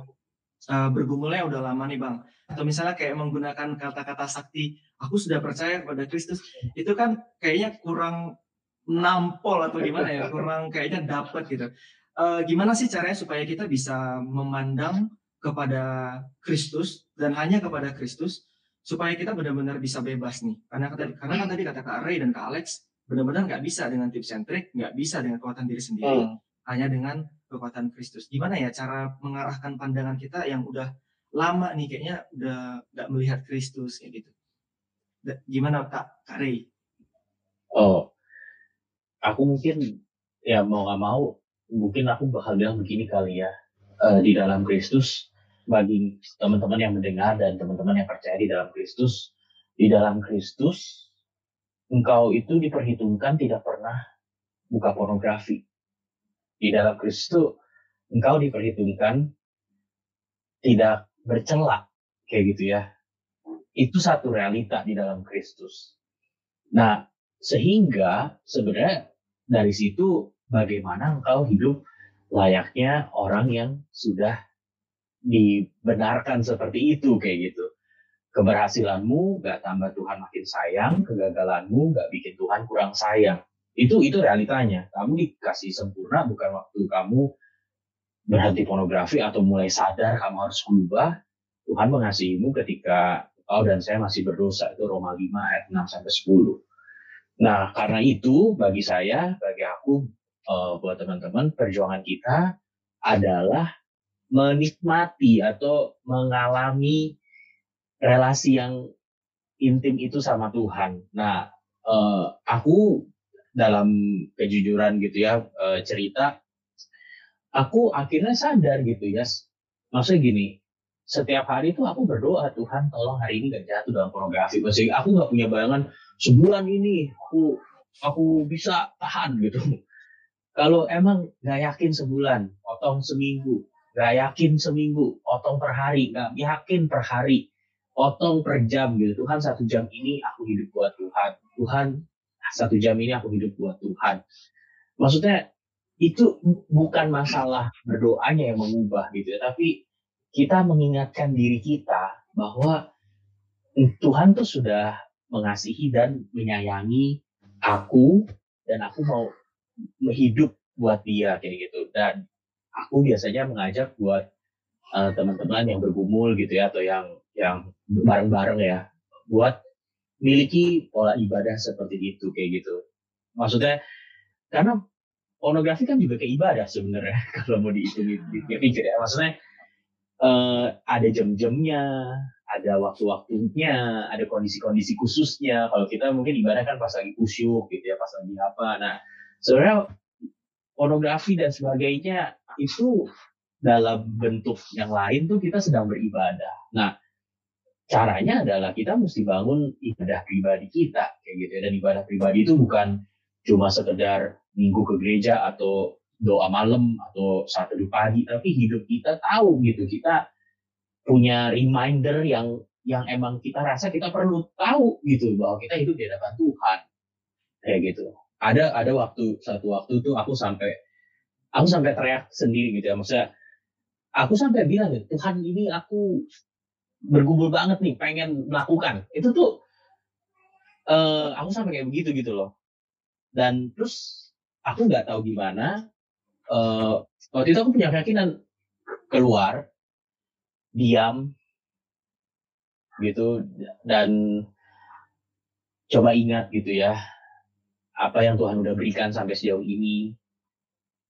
S4: uh, bergumulnya udah lama nih bang. Atau misalnya kayak menggunakan kata-kata sakti aku sudah percaya kepada Kristus itu kan kayaknya kurang nampol atau gimana ya? Kurang kayaknya dapat gitu. Uh, gimana sih caranya supaya kita bisa memandang kepada Kristus dan hanya kepada Kristus supaya kita benar-benar bisa bebas nih? Karena karena kan tadi kata Kak Ray dan Kak Alex benar-benar nggak bisa dengan tips and trick nggak bisa dengan kekuatan diri sendiri hmm. hanya dengan kekuatan Kristus gimana ya cara mengarahkan pandangan kita yang udah lama nih kayaknya udah nggak melihat Kristus kayak gitu. Gimana Kak, Kak?
S6: Oh, aku mungkin ya mau nggak mau mungkin aku bakal bilang begini kali ya uh, di dalam Kristus bagi teman-teman yang mendengar dan teman-teman yang percaya di dalam Kristus di dalam Kristus engkau itu diperhitungkan tidak pernah buka pornografi di dalam Kristus engkau diperhitungkan tidak bercela kayak gitu ya. Itu satu realita di dalam Kristus. Nah, sehingga sebenarnya dari situ bagaimana engkau hidup layaknya orang yang sudah dibenarkan seperti itu kayak gitu. Keberhasilanmu gak tambah Tuhan makin sayang, kegagalanmu gak bikin Tuhan kurang sayang. Itu itu realitanya. Kamu dikasih sempurna bukan waktu kamu berhenti pornografi atau mulai sadar kamu harus berubah, Tuhan mengasihimu ketika kau dan saya masih berdosa. Itu Roma 5 ayat 6 sampai 10. Nah, karena itu bagi saya, bagi aku, uh, buat teman-teman, perjuangan kita adalah menikmati atau mengalami relasi yang intim itu sama Tuhan. Nah, uh, aku dalam kejujuran gitu ya uh, cerita aku akhirnya sadar gitu ya. Maksudnya gini, setiap hari itu aku berdoa Tuhan tolong hari ini gak jatuh dalam pornografi. Maksudnya aku gak punya bayangan sebulan ini aku aku bisa tahan gitu. Kalau emang gak yakin sebulan, otong seminggu, gak yakin seminggu, otong per hari, gak yakin per hari, otong per jam gitu. Tuhan satu jam ini aku hidup buat Tuhan. Tuhan satu jam ini aku hidup buat Tuhan. Maksudnya itu bukan masalah berdoanya yang mengubah gitu ya, tapi kita mengingatkan diri kita bahwa Tuhan tuh sudah mengasihi dan menyayangi aku dan aku mau hidup buat dia kayak gitu dan aku biasanya mengajak buat uh, teman-teman yang bergumul gitu ya atau yang yang bareng-bareng ya buat miliki pola ibadah seperti itu kayak gitu. Maksudnya karena pornografi kan juga ke ibadah sebenarnya kalau mau dihitung pikir ya. Maksudnya uh, ada jam-jamnya ada waktu-waktunya ada kondisi-kondisi khususnya. Kalau kita mungkin ibadah kan pas lagi kusyuk gitu ya pas lagi apa. Nah sebenarnya pornografi dan sebagainya itu dalam bentuk yang lain tuh kita sedang beribadah. Nah caranya adalah kita mesti bangun ibadah pribadi kita kayak gitu ya. Dan ibadah pribadi itu bukan cuma sekedar minggu ke gereja atau doa malam atau saat teduh pagi tapi hidup kita tahu gitu. Kita punya reminder yang yang emang kita rasa kita perlu tahu gitu bahwa kita hidup di hadapan Tuhan. Kayak gitu. Ada ada waktu satu waktu tuh aku sampai aku sampai teriak sendiri gitu ya. Maksudnya aku sampai bilang Tuhan ini aku bergumul banget nih pengen melakukan. Itu tuh uh, aku sampai kayak begitu gitu loh. Dan terus aku nggak tahu gimana uh, waktu itu aku punya keyakinan keluar diam gitu dan coba ingat gitu ya apa yang Tuhan udah berikan sampai sejauh ini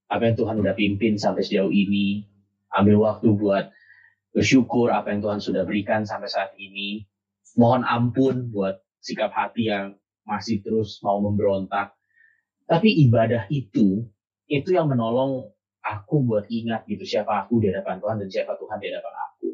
S6: apa yang Tuhan udah pimpin sampai sejauh ini ambil waktu buat bersyukur apa yang Tuhan sudah berikan sampai saat ini mohon ampun buat sikap hati yang masih terus mau memberontak tapi ibadah itu, itu yang menolong aku buat ingat gitu siapa aku di hadapan Tuhan dan siapa Tuhan di hadapan aku.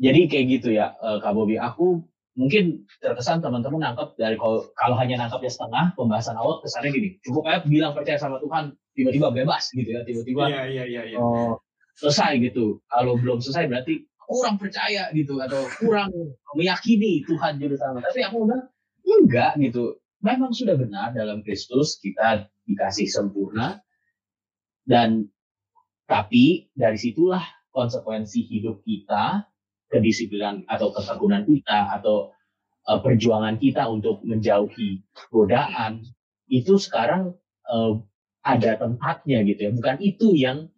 S6: Jadi kayak gitu ya, uh, Kak Bobi. Aku mungkin terkesan teman-teman nangkep dari kalau, kalau hanya nangkepnya setengah pembahasan awal kesannya gini, cukup aja bilang percaya sama Tuhan, tiba-tiba bebas gitu ya, tiba-tiba
S4: yeah, yeah, yeah, yeah.
S6: Uh, selesai gitu. Kalau belum selesai berarti kurang percaya gitu atau kurang meyakini Tuhan juru sama. Tapi aku udah enggak gitu memang sudah benar dalam Kristus kita dikasih sempurna dan tapi dari situlah konsekuensi hidup kita, kedisiplinan atau ketekunan kita atau uh, perjuangan kita untuk menjauhi godaan itu sekarang uh, ada tempatnya gitu ya. Bukan itu yang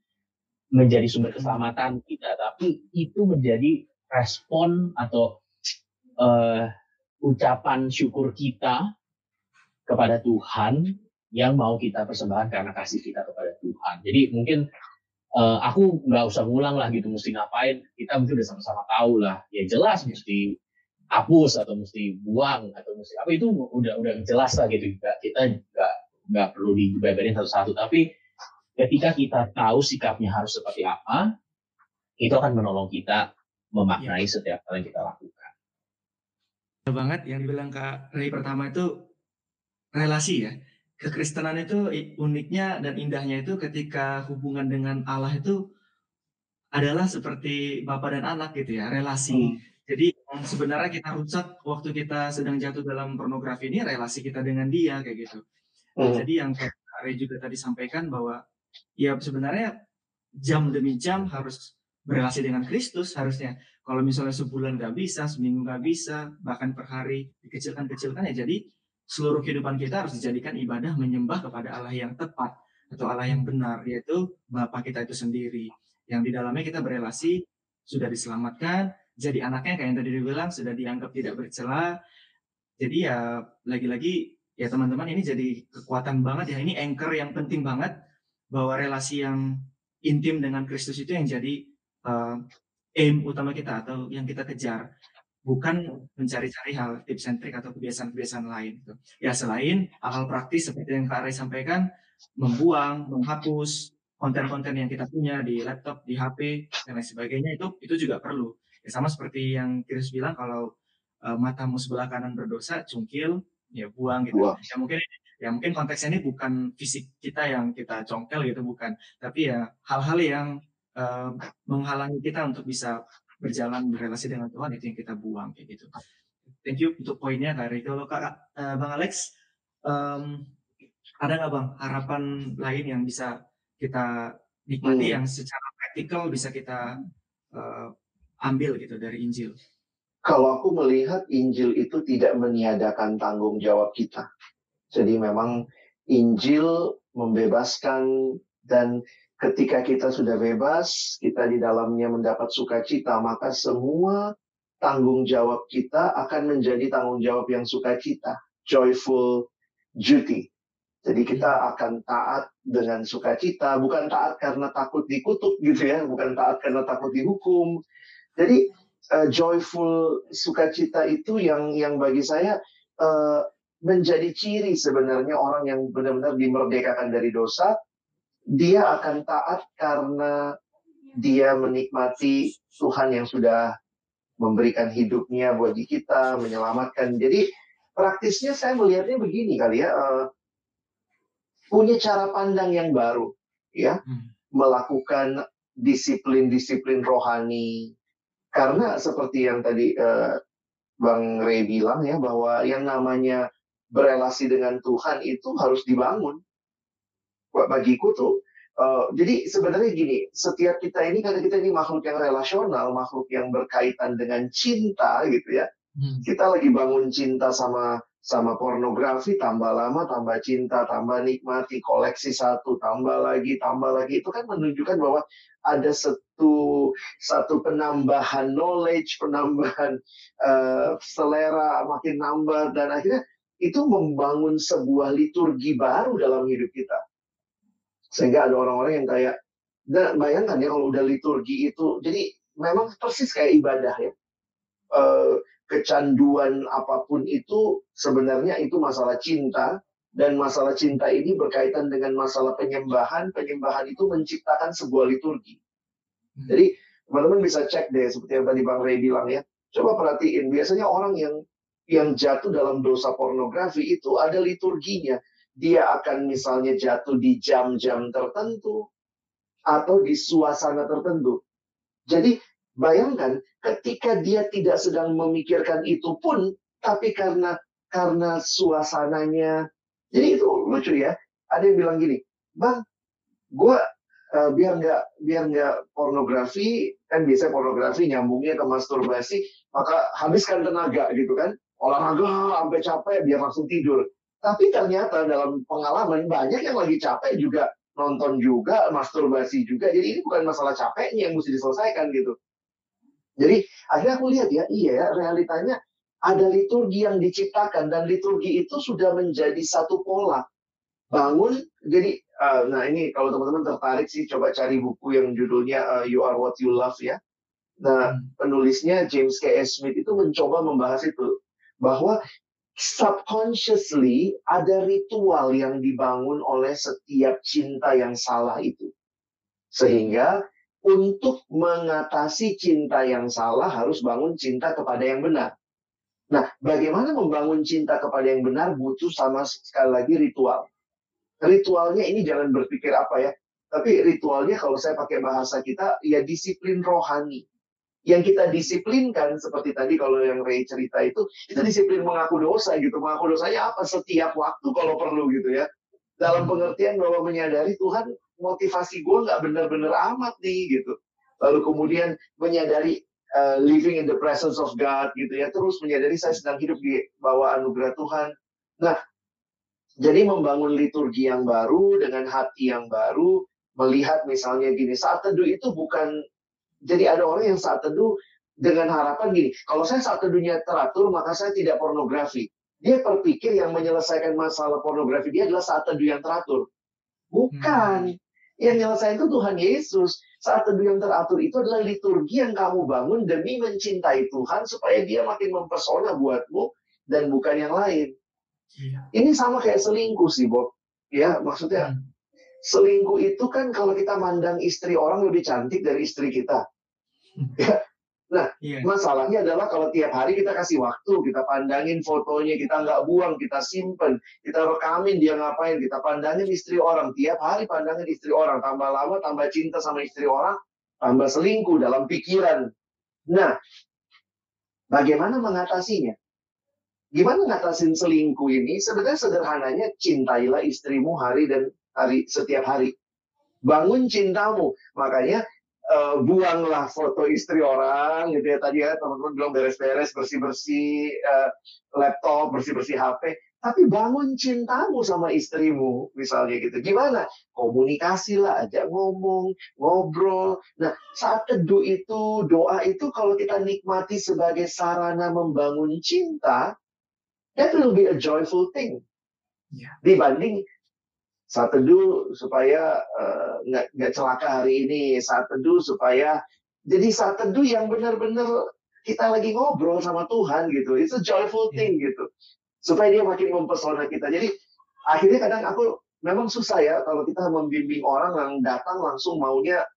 S6: menjadi sumber keselamatan kita, tapi itu menjadi respon atau uh, ucapan syukur kita kepada Tuhan yang mau kita persembahkan karena kasih kita kepada Tuhan. Jadi mungkin uh, aku nggak usah ngulang lah gitu mesti ngapain kita mungkin udah sama-sama tahu lah ya jelas mesti hapus atau mesti buang atau mesti apa itu udah udah jelas lah gitu kita nggak nggak perlu dibeberin satu-satu tapi ketika kita tahu sikapnya harus seperti apa itu akan menolong kita memaknai ya. setiap hal yang kita lakukan.
S4: banget yang dibilang Kak Ray pertama itu relasi ya kekristenan itu uniknya dan indahnya itu ketika hubungan dengan Allah itu adalah seperti bapak dan anak gitu ya, relasi. Hmm. Jadi sebenarnya kita rusak waktu kita sedang jatuh dalam pornografi ini relasi kita dengan dia kayak gitu. Hmm. Jadi yang kayak Ari juga tadi sampaikan bahwa ya sebenarnya jam demi jam harus berrelasi dengan Kristus harusnya. Kalau misalnya sebulan nggak bisa, seminggu nggak bisa, bahkan per hari dikecilkan-kecilkan ya jadi seluruh kehidupan kita harus dijadikan ibadah menyembah kepada Allah yang tepat atau Allah yang benar yaitu Bapa kita itu sendiri. Yang di dalamnya kita berelasi sudah diselamatkan jadi anaknya kayak yang tadi dibilang sudah dianggap tidak bercela. Jadi ya lagi-lagi ya teman-teman ini jadi kekuatan banget ya. Ini anchor yang penting banget bahwa relasi yang intim dengan Kristus itu yang jadi uh, aim utama kita atau yang kita kejar bukan mencari-cari hal tips and trick atau kebiasaan-kebiasaan lain. Gitu. Ya selain hal-hal praktis seperti yang Kak Ray sampaikan, membuang, menghapus konten-konten yang kita punya di laptop, di HP dan lain sebagainya itu itu juga perlu. Ya sama seperti yang Chris bilang kalau uh, matamu sebelah kanan berdosa, cungkil, ya buang gitu. Buang. Ya mungkin ya mungkin konteksnya ini bukan fisik kita yang kita congkel gitu bukan, tapi ya hal-hal yang uh, menghalangi kita untuk bisa berjalan berrelasi dengan Tuhan itu yang kita buang kayak gitu. Thank you untuk poinnya Kak Riko. Kalau Kak uh, Bang Alex, um, ada nggak Bang harapan lain yang bisa kita nikmati hmm. yang secara praktikal bisa kita uh, ambil gitu dari Injil?
S5: Kalau aku melihat Injil itu tidak meniadakan tanggung jawab kita. Jadi memang Injil membebaskan dan ketika kita sudah bebas, kita di dalamnya mendapat sukacita, maka semua tanggung jawab kita akan menjadi tanggung jawab yang sukacita, joyful duty. Jadi kita akan taat dengan sukacita, bukan taat karena takut dikutuk gitu ya, bukan taat karena takut dihukum. Jadi uh, joyful sukacita itu yang yang bagi saya uh, menjadi ciri sebenarnya orang yang benar-benar dimerdekakan dari dosa, dia akan taat karena dia menikmati Tuhan yang sudah memberikan hidupnya buat kita, menyelamatkan. Jadi praktisnya saya melihatnya begini kali ya, uh, punya cara pandang yang baru, ya, hmm. melakukan disiplin-disiplin rohani. Karena seperti yang tadi uh, Bang Ray bilang ya, bahwa yang namanya berelasi dengan Tuhan itu harus dibangun bagiku tuh uh, jadi sebenarnya gini setiap kita ini karena kita ini makhluk yang relasional makhluk yang berkaitan dengan cinta gitu ya hmm. kita lagi bangun cinta sama sama pornografi tambah lama tambah cinta tambah nikmati koleksi satu tambah lagi tambah lagi itu kan menunjukkan bahwa ada satu satu penambahan knowledge penambahan uh, selera makin nambah dan akhirnya itu membangun sebuah liturgi baru dalam hidup kita sehingga ada orang-orang yang kayak, dan bayangkan ya kalau udah liturgi itu, jadi memang persis kayak ibadah ya. E, kecanduan apa pun itu sebenarnya itu masalah cinta, dan masalah cinta ini berkaitan dengan masalah penyembahan. Penyembahan itu menciptakan sebuah liturgi. Hmm. Jadi teman-teman bisa cek deh seperti yang tadi Bang Ray bilang ya. Coba perhatiin, biasanya orang yang yang jatuh dalam dosa pornografi itu ada liturginya dia akan misalnya jatuh di jam-jam tertentu atau di suasana tertentu. Jadi bayangkan ketika dia tidak sedang memikirkan itu pun, tapi karena karena suasananya, jadi itu lucu ya. Ada yang bilang gini, bang, gue uh, biar nggak biar nggak pornografi kan biasanya pornografi nyambungnya ke masturbasi maka habiskan tenaga gitu kan olahraga sampai capek biar langsung tidur tapi ternyata dalam pengalaman banyak yang lagi capek juga nonton juga masturbasi juga jadi ini bukan masalah capeknya yang mesti diselesaikan gitu jadi akhirnya aku lihat ya iya ya realitanya ada liturgi yang diciptakan dan liturgi itu sudah menjadi satu pola bangun jadi uh, nah ini kalau teman-teman tertarik sih coba cari buku yang judulnya uh, You Are What You Love ya nah hmm. penulisnya James K. S. Smith itu mencoba membahas itu bahwa subconsciously ada ritual yang dibangun oleh setiap cinta yang salah itu sehingga untuk mengatasi cinta yang salah harus bangun cinta kepada yang benar Nah, bagaimana membangun cinta kepada yang benar butuh sama sekali lagi ritual. Ritualnya ini jangan berpikir apa ya, tapi ritualnya kalau saya pakai bahasa kita, ya disiplin rohani. Yang kita disiplinkan, seperti tadi kalau yang Ray cerita itu, itu disiplin mengaku dosa gitu. Mengaku dosanya apa? Setiap waktu kalau perlu gitu ya. Dalam pengertian bahwa menyadari Tuhan motivasi gue nggak benar-benar amat nih gitu. Lalu kemudian menyadari uh, living in the presence of God gitu ya terus menyadari saya sedang hidup di bawah anugerah Tuhan nah jadi membangun liturgi yang baru dengan hati yang baru melihat misalnya gini saat teduh itu bukan jadi ada orang yang saat teduh dengan harapan gini kalau saya saat teduhnya teratur maka saya tidak pornografi dia berpikir yang menyelesaikan masalah pornografi dia adalah saat teduh yang teratur bukan hmm. yang menyelesaikan itu Tuhan Yesus saat teduh yang teratur itu adalah liturgi yang kamu bangun demi mencintai Tuhan supaya dia makin mempesona buatmu dan bukan yang lain. Iya. Ini sama kayak selingkuh sih, Bob. Ya, maksudnya hmm. Selingkuh itu kan kalau kita mandang istri orang lebih cantik dari istri kita. Hmm. Ya, Nah, yeah. masalahnya adalah kalau tiap hari kita kasih waktu, kita pandangin fotonya, kita nggak buang, kita simpen, kita rekamin dia ngapain, kita pandangin istri orang, tiap hari pandangin istri orang, tambah lama, tambah cinta sama istri orang, tambah selingkuh dalam pikiran. Nah, bagaimana mengatasinya? Gimana ngatasin selingkuh ini? Sebenarnya sederhananya cintailah istrimu hari dan hari setiap hari. Bangun cintamu. Makanya uh, buanglah foto istri orang gitu ya tadi ya teman-teman bilang beres-beres bersih-bersih uh, laptop bersih-bersih HP tapi bangun cintamu sama istrimu misalnya gitu gimana komunikasi lah aja ngomong ngobrol nah saat teduh itu doa itu kalau kita nikmati sebagai sarana membangun cinta that will be a joyful thing yeah. dibanding saat teduh supaya eh, nggak uh, nggak celaka hari ini. Saat teduh supaya jadi saat teduh yang benar-benar kita lagi ngobrol sama Tuhan gitu. It's a joyful iya. thing gitu. Supaya dia makin mempesona kita. Jadi akhirnya kadang aku memang susah ya kalau kita membimbing orang yang datang langsung maunya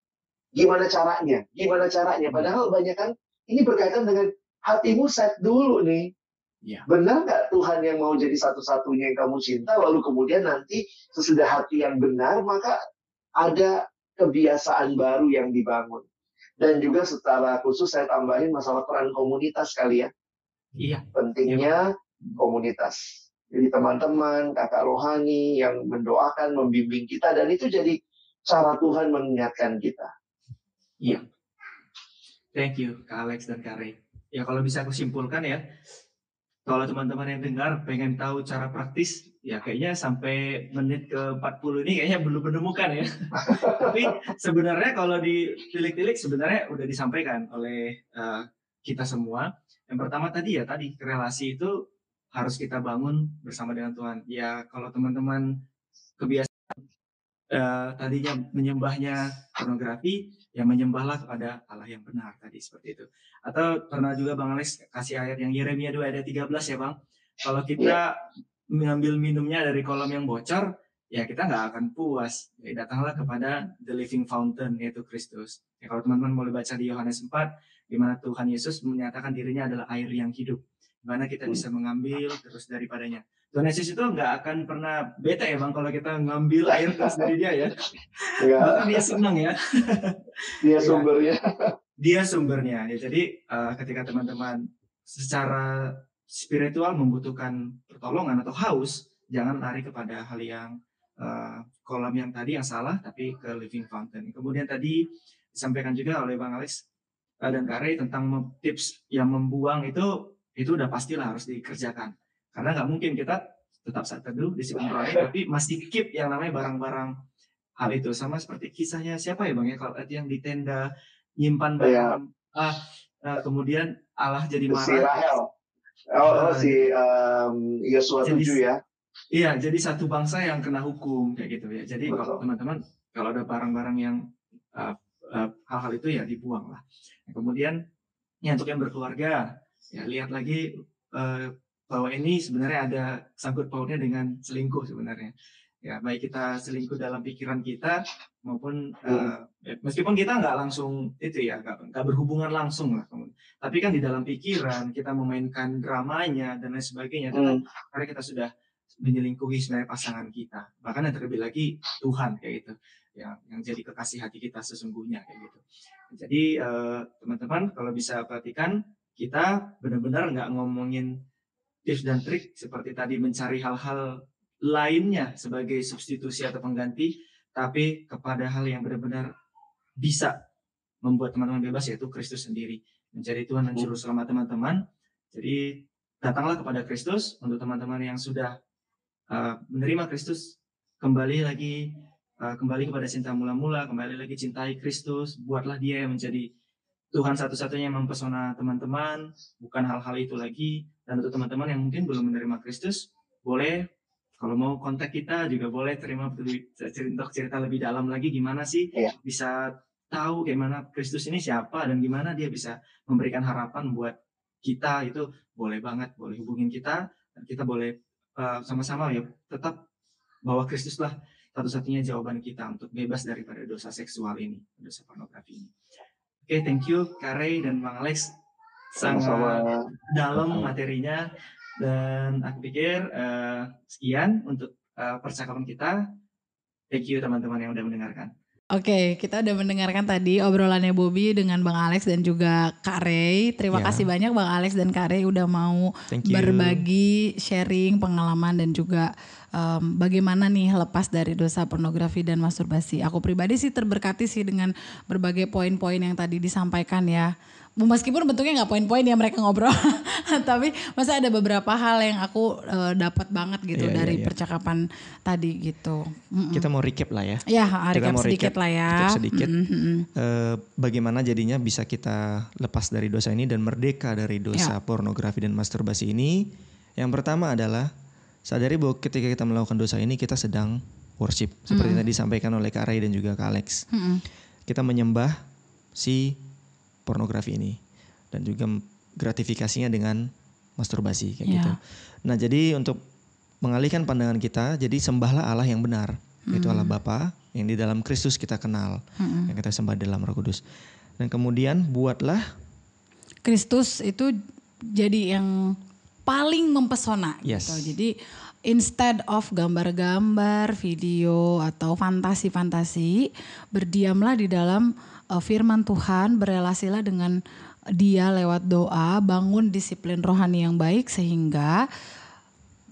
S5: gimana caranya gimana caranya. Padahal banyak kan ini berkaitan dengan hatimu set dulu nih Ya. Benar nggak Tuhan yang mau jadi satu-satunya yang kamu cinta, lalu kemudian nanti sesudah hati yang benar, maka ada kebiasaan baru yang dibangun. Dan juga secara khusus saya tambahin masalah peran komunitas kali ya.
S4: Iya.
S5: Pentingnya ya. komunitas. Jadi teman-teman, kakak rohani yang mendoakan, membimbing kita, dan itu jadi cara Tuhan mengingatkan kita.
S4: Iya. Thank you, Kak Alex dan Kak Ray. Ya kalau bisa aku simpulkan ya, kalau teman-teman yang dengar pengen tahu cara praktis, ya kayaknya sampai menit ke 40 ini kayaknya belum menemukan ya. Tapi sebenarnya kalau ditilik-tilik sebenarnya udah disampaikan oleh uh, kita semua. Yang pertama tadi ya tadi relasi itu harus kita bangun bersama dengan Tuhan. Ya kalau teman-teman kebiasaan uh, tadinya menyembahnya pornografi, yang menyembahlah kepada Allah yang benar tadi seperti itu. Atau pernah juga Bang Alex kasih ayat yang Yeremia 2 ayat 13 ya Bang. Kalau kita mengambil minumnya dari kolam yang bocor, ya kita nggak akan puas. Jadi datanglah kepada the living fountain yaitu Kristus. Ya, kalau teman-teman boleh baca di Yohanes 4, di mana Tuhan Yesus menyatakan dirinya adalah air yang hidup. Di mana kita bisa mengambil terus daripadanya. Tuhan Yesus itu nggak akan pernah bete ya bang kalau kita ngambil air terus dari dia ya. Bahkan dia senang ya.
S5: Dia sumbernya.
S4: dia sumbernya. Ya, jadi uh, ketika teman-teman secara spiritual membutuhkan pertolongan atau haus, jangan lari kepada hal yang uh, kolam yang tadi yang salah tapi ke living fountain. Kemudian tadi disampaikan juga oleh Bang Alex uh, dan Kare tentang tips yang membuang itu itu udah pastilah harus dikerjakan. Karena nggak mungkin kita tetap saat teduh disiplin rohani tapi masih keep yang namanya barang-barang hal itu sama seperti kisahnya siapa ya bang ya kalau yang di tenda nyimpan barang yeah. ah, uh, kemudian Allah jadi marah. Si Rahel.
S5: Oh, uh, si Yosua um, tujuh ya.
S4: Iya, jadi satu bangsa yang kena hukum kayak gitu ya. Jadi Betul. kalau teman-teman kalau ada barang-barang yang uh, uh, hal-hal itu ya dibuang lah. Nah, kemudian ya untuk yang berkeluarga ya lihat lagi uh, bahwa ini sebenarnya ada sangkut pautnya dengan selingkuh sebenarnya. Ya baik kita selingkuh dalam pikiran kita maupun uh, meskipun kita nggak langsung itu ya nggak berhubungan langsung lah. Tapi kan di dalam pikiran kita memainkan dramanya dan lain sebagainya hmm. karena kita sudah menyelingkuhi sebenarnya pasangan kita. Bahkan yang terlebih lagi Tuhan kayak gitu. Yang yang jadi kekasih hati kita sesungguhnya kayak gitu. Jadi uh, teman-teman kalau bisa perhatikan kita benar-benar nggak ngomongin tips dan trik seperti tadi mencari hal-hal lainnya sebagai substitusi atau pengganti, tapi kepada hal yang benar-benar bisa membuat teman-teman bebas yaitu Kristus sendiri menjadi Tuhan dan Juru Selamat teman-teman. Jadi datanglah kepada Kristus untuk teman-teman yang sudah uh, menerima Kristus kembali lagi uh, kembali kepada cinta mula-mula, kembali lagi cintai Kristus, buatlah Dia yang menjadi Tuhan satu-satunya yang mempesona teman-teman, bukan hal-hal itu lagi. Dan untuk teman-teman yang mungkin belum menerima Kristus, boleh kalau mau kontak kita juga boleh terima untuk cerita lebih dalam lagi gimana sih yeah. bisa tahu gimana Kristus ini siapa dan gimana dia bisa memberikan harapan buat kita itu boleh banget boleh hubungin kita dan kita boleh uh, sama-sama ya tetap bahwa Kristus lah satu-satunya jawaban kita untuk bebas daripada dosa seksual ini dosa pornografi ini. Oke, okay, thank you Kare dan Bang Alex sangat Sama-sama. dalam materinya dan aku pikir uh, sekian untuk uh, percakapan kita. Thank you teman-teman yang udah mendengarkan.
S2: Oke, okay, kita udah mendengarkan tadi obrolannya Bobby dengan Bang Alex dan juga Kak Ray. Terima yeah. kasih banyak Bang Alex dan Kak Ray udah mau berbagi, sharing pengalaman dan juga um, bagaimana nih lepas dari dosa pornografi dan masturbasi. Aku pribadi sih terberkati sih dengan berbagai poin-poin yang tadi disampaikan ya meskipun bentuknya nggak poin-poin ya mereka ngobrol tapi masa ada beberapa hal yang aku uh, dapat banget gitu yeah, dari yeah, yeah. percakapan tadi gitu
S3: Mm-mm. kita mau recap lah ya
S2: ya recap mau sedikit recap, lah ya
S3: recap sedikit mm-hmm. uh, bagaimana jadinya bisa kita lepas dari dosa ini dan merdeka dari dosa yeah. pornografi dan masturbasi ini yang pertama adalah sadari bahwa ketika kita melakukan dosa ini kita sedang worship seperti mm-hmm. tadi disampaikan oleh Kak Ray dan juga Kak Alex mm-hmm. kita menyembah si pornografi ini dan juga gratifikasinya dengan masturbasi kayak yeah. gitu. Nah, jadi untuk mengalihkan pandangan kita, jadi sembahlah Allah yang benar, mm. yaitu Allah Bapa yang di dalam Kristus kita kenal, mm. yang kita sembah dalam Roh Kudus. Dan kemudian buatlah
S2: Kristus itu jadi yang paling mempesona yes. gitu. Jadi instead of gambar-gambar, video atau fantasi-fantasi, berdiamlah di dalam uh, firman Tuhan, berelasilah dengan dia lewat doa, bangun disiplin rohani yang baik sehingga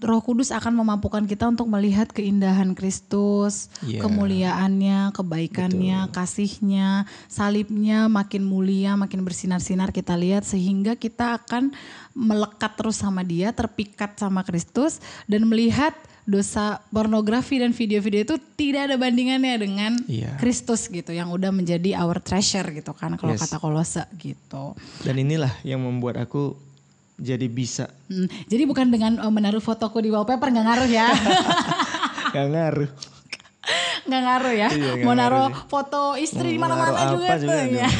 S2: Roh Kudus akan memampukan kita untuk melihat keindahan Kristus, yeah. kemuliaannya, kebaikannya, Betul. kasihnya, salibnya makin mulia, makin bersinar-sinar kita lihat sehingga kita akan melekat terus sama Dia, terpikat sama Kristus dan melihat dosa pornografi dan video-video itu tidak ada bandingannya dengan yeah. Kristus gitu yang udah menjadi our treasure gitu kan kalau yes. kata Kolose gitu.
S3: Dan inilah yang membuat aku jadi bisa.
S2: Hmm, jadi bukan dengan uh, menaruh fotoku di wallpaper nggak ngaruh ya.
S3: Gak ngaruh.
S2: nggak ngaruh ya. Iya, Mau naruh foto istri di mana-mana juga, juga tuh ya.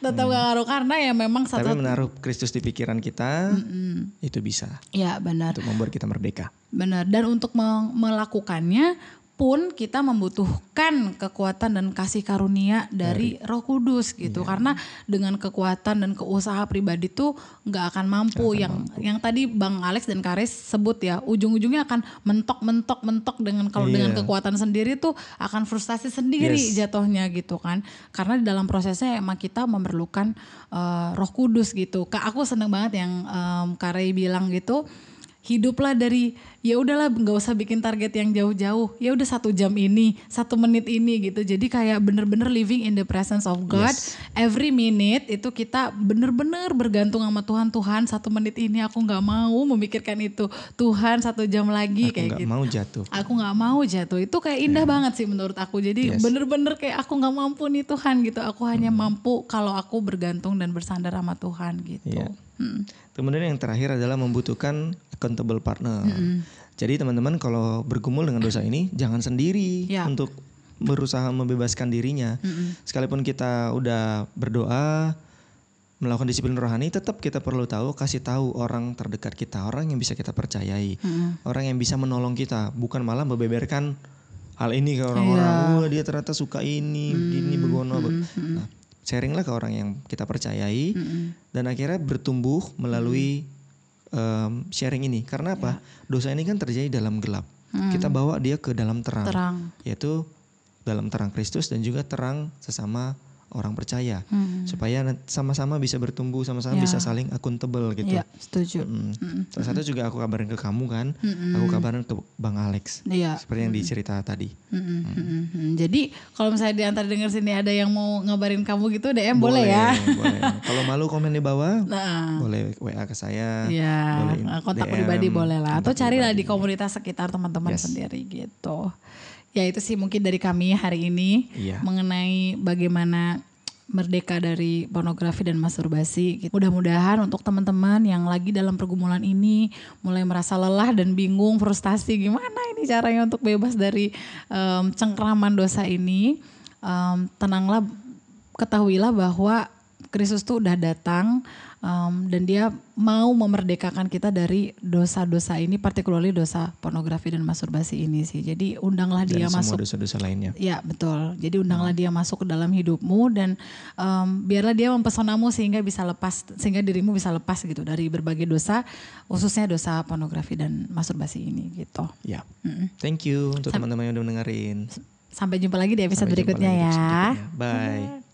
S2: Tetap hmm. gak ngaruh karena ya memang
S3: satu. Tapi menaruh Kristus di pikiran kita mm itu bisa.
S2: Ya benar.
S3: Untuk membuat kita merdeka.
S2: Benar. Dan untuk melakukannya pun kita membutuhkan kekuatan dan kasih karunia dari, dari Roh Kudus gitu. Iya. Karena dengan kekuatan dan keusaha pribadi tuh nggak akan mampu. Gak yang mampu. yang tadi Bang Alex dan Karis sebut ya, ujung-ujungnya akan mentok mentok mentok dengan kalau iya. dengan kekuatan sendiri tuh akan frustasi sendiri yes. jatuhnya gitu kan. Karena di dalam prosesnya emang kita memerlukan uh, Roh Kudus gitu. Kak aku seneng banget yang um, Kare bilang gitu hiduplah dari ya udahlah nggak usah bikin target yang jauh-jauh ya udah satu jam ini satu menit ini gitu jadi kayak bener-bener living in the presence of God
S3: Yes.
S2: every minute itu kita bener-bener bergantung sama Tuhan Tuhan satu menit ini aku nggak mau memikirkan itu Tuhan satu jam lagi
S3: Aku
S2: kayak
S3: nggak
S2: gitu
S3: mau jatuh.
S2: aku nggak mau jatuh itu kayak indah banget sih menurut aku jadi
S3: Yes.
S2: bener-bener kayak aku nggak mampu nih Tuhan gitu aku hanya
S3: Hmm.
S2: mampu kalau aku bergantung dan bersandar sama Tuhan gitu
S3: Iya.
S2: Hmm.
S3: Kemudian yang terakhir adalah membutuhkan accountable partner. Jadi teman-teman kalau bergumul dengan dosa ini jangan sendiri
S2: Ya.
S3: untuk berusaha membebaskan dirinya. Sekalipun kita udah berdoa melakukan disiplin rohani, tetap kita perlu tahu kasih tahu orang terdekat kita, orang yang bisa kita percayai, orang yang bisa menolong kita, bukan malah membeberkan hal ini ke orang-orang. Wah dia ternyata suka ini, gini begono. be-" Nah, sharinglah ke orang yang kita percayai dan akhirnya bertumbuh melalui em, sharing ini. Karena apa? Dosa ini kan terjadi dalam gelap. Kita bawa dia ke dalam terang,
S2: terang
S3: yaitu dalam terang Kristus dan juga terang sesama orang percaya, supaya nanti sama-sama bisa bertumbuh, sama-sama
S2: Ya.
S3: bisa saling akuntabel gitu.
S2: Iya setuju
S3: Mm. Salah satu juga aku kabarin ke kamu kan, aku kabarin ke Bang Alex,
S2: Iya
S3: seperti yang dicerita tadi.
S2: Mm-mm, mm-mm. Jadi kalau misalnya di antara denger sini ada yang mau ngabarin kamu gitu DM boleh, ya.
S3: boleh. Kalau malu komen di bawah,
S2: Nah,
S3: boleh WA ke saya.
S2: ya
S3: boleh
S2: kontak
S3: DM,
S2: pribadi boleh lah. Atau carilah di komunitas sekitar teman-teman
S3: Yes.
S2: sendiri gitu. Ya itu sih mungkin dari kami hari ini
S3: Iya.
S2: mengenai bagaimana merdeka dari pornografi dan masturbasi. Mudah-mudahan untuk teman-teman yang lagi dalam pergumulan ini mulai merasa lelah dan bingung, frustasi gimana ini caranya untuk bebas dari em, cengkraman dosa ini, em, tenanglah, ketahuilah bahwa Kristus tuh udah datang em, dan dia mau memerdekakan kita dari dosa-dosa ini, particularly dosa pornografi dan masturbasi ini sih. Jadi undanglah
S3: Dan
S2: dia
S3: semua
S2: masuk
S3: dosa-dosa lainnya.
S2: Ya betul. Jadi undanglah dia masuk ke dalam hidupmu dan em, biarlah dia mempesonamu sehingga bisa lepas, sehingga dirimu bisa lepas gitu dari berbagai dosa, khususnya dosa pornografi dan masturbasi ini gitu.
S3: Ya. Thank you untuk teman-teman yang udah dengerin.
S2: Sampai jumpa lagi di episode
S3: Sampai
S2: berikutnya
S3: lagi
S2: ya.
S3: berikutnya. Bye.